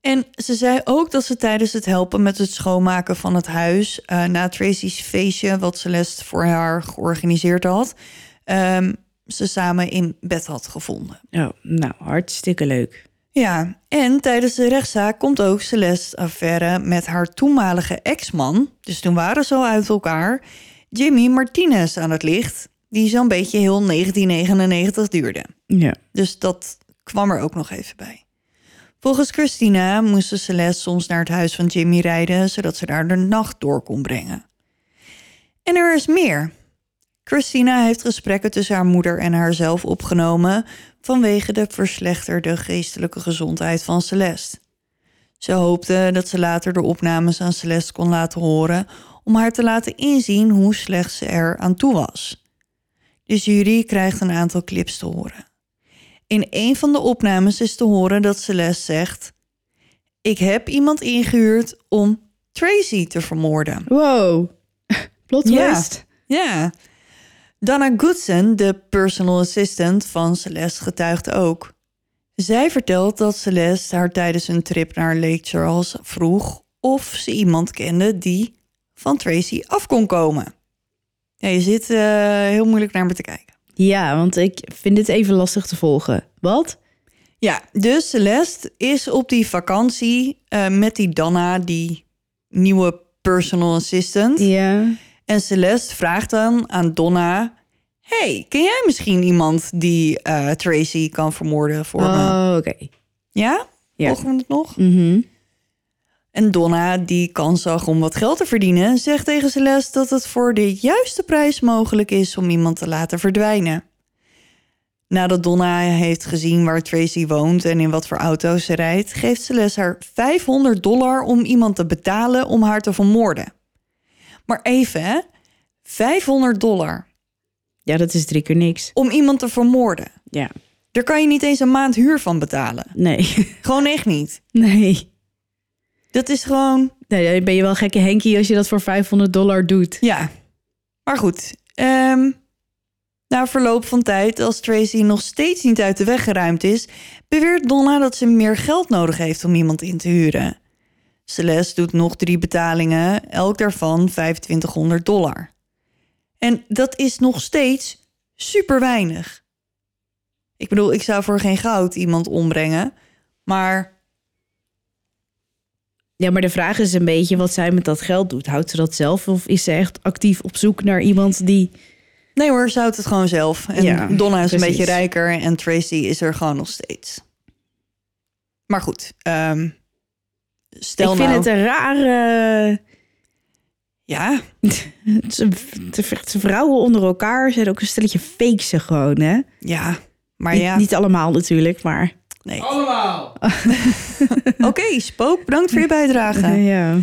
En ze zei ook dat ze tijdens het helpen met het schoonmaken van het huis, eh, na Tracy's feestje, wat Celeste voor haar georganiseerd had, ehm, ze samen in bed had gevonden. Oh, nou, hartstikke leuk. Ja, en tijdens de rechtszaak komt ook Celeste affaire met haar toenmalige ex-man, dus toen waren ze al uit elkaar, Jimmy Martinez aan het licht, die zo'n beetje heel 1999 duurde. Ja. Dus dat kwam er ook nog even bij. Volgens Christina moesten Celeste soms naar het huis van Jimmy rijden, zodat ze daar de nacht door kon brengen. En er is meer. Christina heeft gesprekken tussen haar moeder en haarzelf opgenomen vanwege de verslechterde geestelijke gezondheid van Celeste. Ze hoopte dat ze later de opnames aan Celeste kon laten horen om haar te laten inzien hoe slecht ze er aan toe was. De jury krijgt een aantal clips te horen. In een van de opnames is te horen dat Celeste zegt: Ik heb iemand ingehuurd om Tracy te vermoorden. Wow. Plot Ja. twist. Ja. Donna Goodson, de personal assistant van Celeste, getuigt ook. Zij vertelt dat Celeste haar tijdens een trip naar Lake Charles vroeg of ze iemand kende die van Tracy af kon komen. Ja, je zit eh, heel moeilijk naar me te kijken. Ja, want ik vind dit even lastig te volgen. Wat? Ja, dus Celeste is op die vakantie eh, met die Donna, die nieuwe personal assistant. Ja. En Celeste vraagt dan aan Donna: Hey, ken jij misschien iemand die eh, Tracy kan vermoorden voor me? Oh, oké. Ja? Ja. Volgen we het nog? Mhm. En Donna, die kans zag om wat geld te verdienen, zegt tegen Celeste dat het voor de juiste prijs mogelijk is om iemand te laten verdwijnen. Nadat Donna heeft gezien waar Tracy woont en in wat voor auto's ze rijdt, geeft Celeste haar 500 dollar om iemand te betalen om haar te vermoorden. Maar even, hè? 500 dollar Ja, dat is drie keer niks. om iemand te vermoorden. Ja. Daar kan je niet eens een maand huur van betalen. Nee. Gewoon echt niet. Nee. Dat is gewoon Nee, dan ben je wel gekke Henkie als je dat voor 500 dollar doet. Ja, maar goed. ehm, na verloop van tijd, als Tracy nog steeds niet uit de weg geruimd is, beweert Donna dat ze meer geld nodig heeft om iemand in te huren. Celeste doet nog drie betalingen, elk daarvan 2500 dollar. En dat is nog steeds super weinig. Ik bedoel, ik zou voor geen goud iemand ombrengen, maar Ja, maar de vraag is een beetje wat zij met dat geld doet. Houdt ze dat zelf of is ze echt actief op zoek naar iemand die... Nee hoor, ze houdt het gewoon zelf. En Ja, Donna is een beetje rijker en Tracy is er gewoon nog steeds. Maar goed, ehm, stel ik vind nou... het een rare... Ja, Ze, ze vechten vrouwen onder elkaar zijn ook een stelletje fakes gewoon, hè? ja, maar Niet, ja. niet allemaal natuurlijk, maar... Nee. Allemaal! Oké, Spook, bedankt voor je bijdrage. Ja.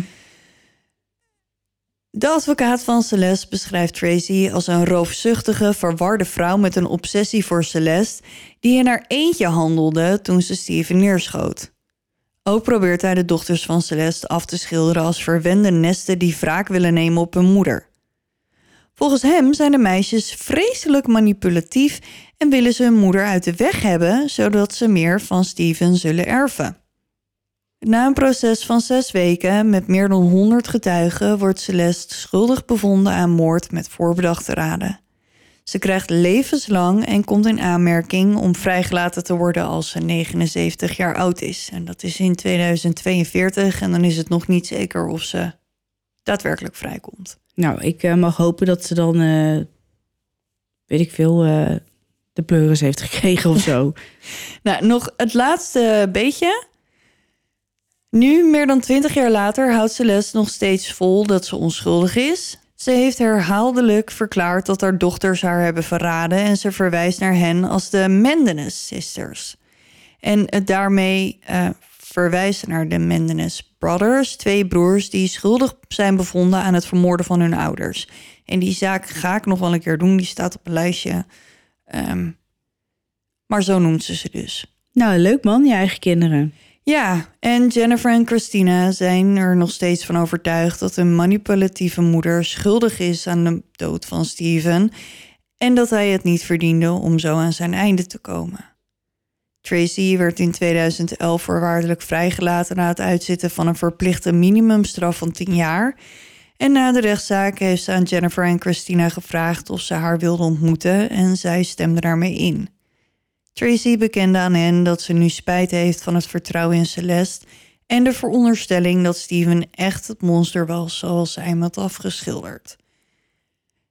De advocaat van Celeste beschrijft Tracy als een roofzuchtige, verwarde vrouw met een obsessie voor Celeste, die in haar eentje handelde toen ze Steven neerschoot. Ook probeert hij de dochters van Celeste af te schilderen als verwende nesten die wraak willen nemen op hun moeder. Volgens hem zijn de meisjes vreselijk manipulatief en willen ze hun moeder uit de weg hebben, zodat ze meer van Steven zullen erven. Na een proces van zes weken met meer dan 100 getuigen wordt Celeste schuldig bevonden aan moord met voorbedachte raden. Ze krijgt levenslang en komt in aanmerking om vrijgelaten te worden als ze 79 jaar oud is. En dat is in 2042 en dan is het nog niet zeker of ze daadwerkelijk vrijkomt. Nou, ik eh, mag hopen dat ze dan, eh, weet ik veel, eh, de pleuris heeft gekregen of zo. Nou, nog het laatste beetje. Nu, meer dan twintig jaar later, houdt Celeste nog steeds vol dat ze onschuldig is. Ze heeft herhaaldelijk verklaard dat haar dochters haar hebben verraden en ze verwijst naar hen als de Mendenes Sisters. En het daarmee eh, verwijst naar de Mendenes Brothers, twee broers die schuldig zijn bevonden aan het vermoorden van hun ouders. En die zaak ga ik nog wel een keer doen, die staat op een lijstje. Ehm, maar zo noemt ze ze dus. nou, leuk man, je eigen kinderen. Ja, en Jennifer en Christina zijn er nog steeds van overtuigd dat hun manipulatieve moeder schuldig is aan de dood van Steven en dat hij het niet verdiende om zo aan zijn einde te komen. Tracy werd in 2011 voorwaardelijk vrijgelaten na het uitzitten van een verplichte minimumstraf van 10 jaar. En na de rechtszaak heeft ze aan Jennifer en Christina gevraagd of ze haar wilden ontmoeten en zij stemden daarmee in. Tracy bekende aan hen dat ze nu spijt heeft van het vertrouwen in Celeste en de veronderstelling dat Steven echt het monster was zoals zij hem had afgeschilderd.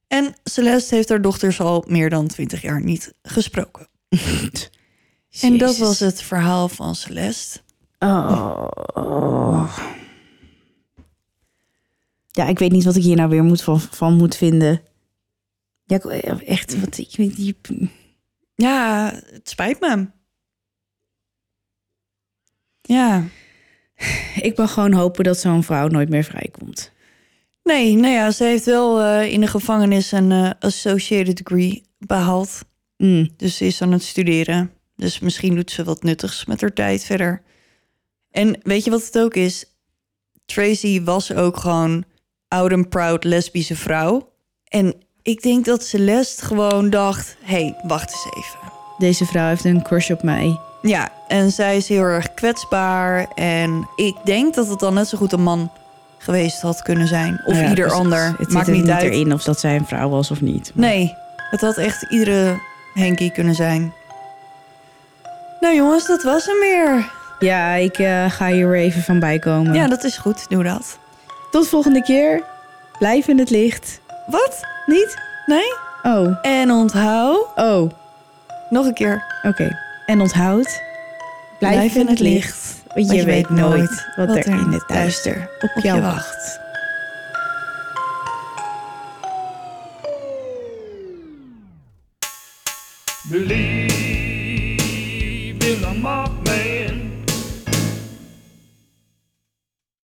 En Celeste heeft haar dochters al meer dan twintig jaar niet gesproken. En dat was het verhaal van Celeste. Oh. Ja, ik weet niet wat ik hier nou weer moet van, van moet vinden. Ja, echt, wat ik weet niet. Ja, het spijt me. Ja, Ik mag gewoon hopen dat zo'n vrouw nooit meer vrijkomt. nee, nou ja, ze heeft wel eh, in de gevangenis een eh, associated degree behaald. Mm. Dus ze is aan het studeren. Dus misschien doet ze wat nuttigs met haar tijd verder. En weet je wat het ook is? Tracy was ook gewoon oud en proud lesbische vrouw. En ik denk dat Celeste gewoon dacht... hé, hey, wacht eens even. Deze vrouw heeft een crush op mij. Ja, en zij is heel erg kwetsbaar. En ik denk dat het dan net zo goed een man geweest had kunnen zijn. Of Nou ja, ieder ander. Het Maakt zit er niet uit. erin of dat zij een vrouw was of niet. Maar- Nee, het had echt iedere Henkie kunnen zijn. Nou jongens, dat was hem weer. Ja, ik eh, ga hier weer even van bijkomen. Ja, dat is goed. Doe dat. Tot volgende keer. Blijf in het licht. Wat? Niet? Nee? Oh, En onthoud... oh, Nog een keer. oké. En onthoud. Blijf, in het licht. Want je, weet nooit wat, er in het duister op, jou wacht. Believe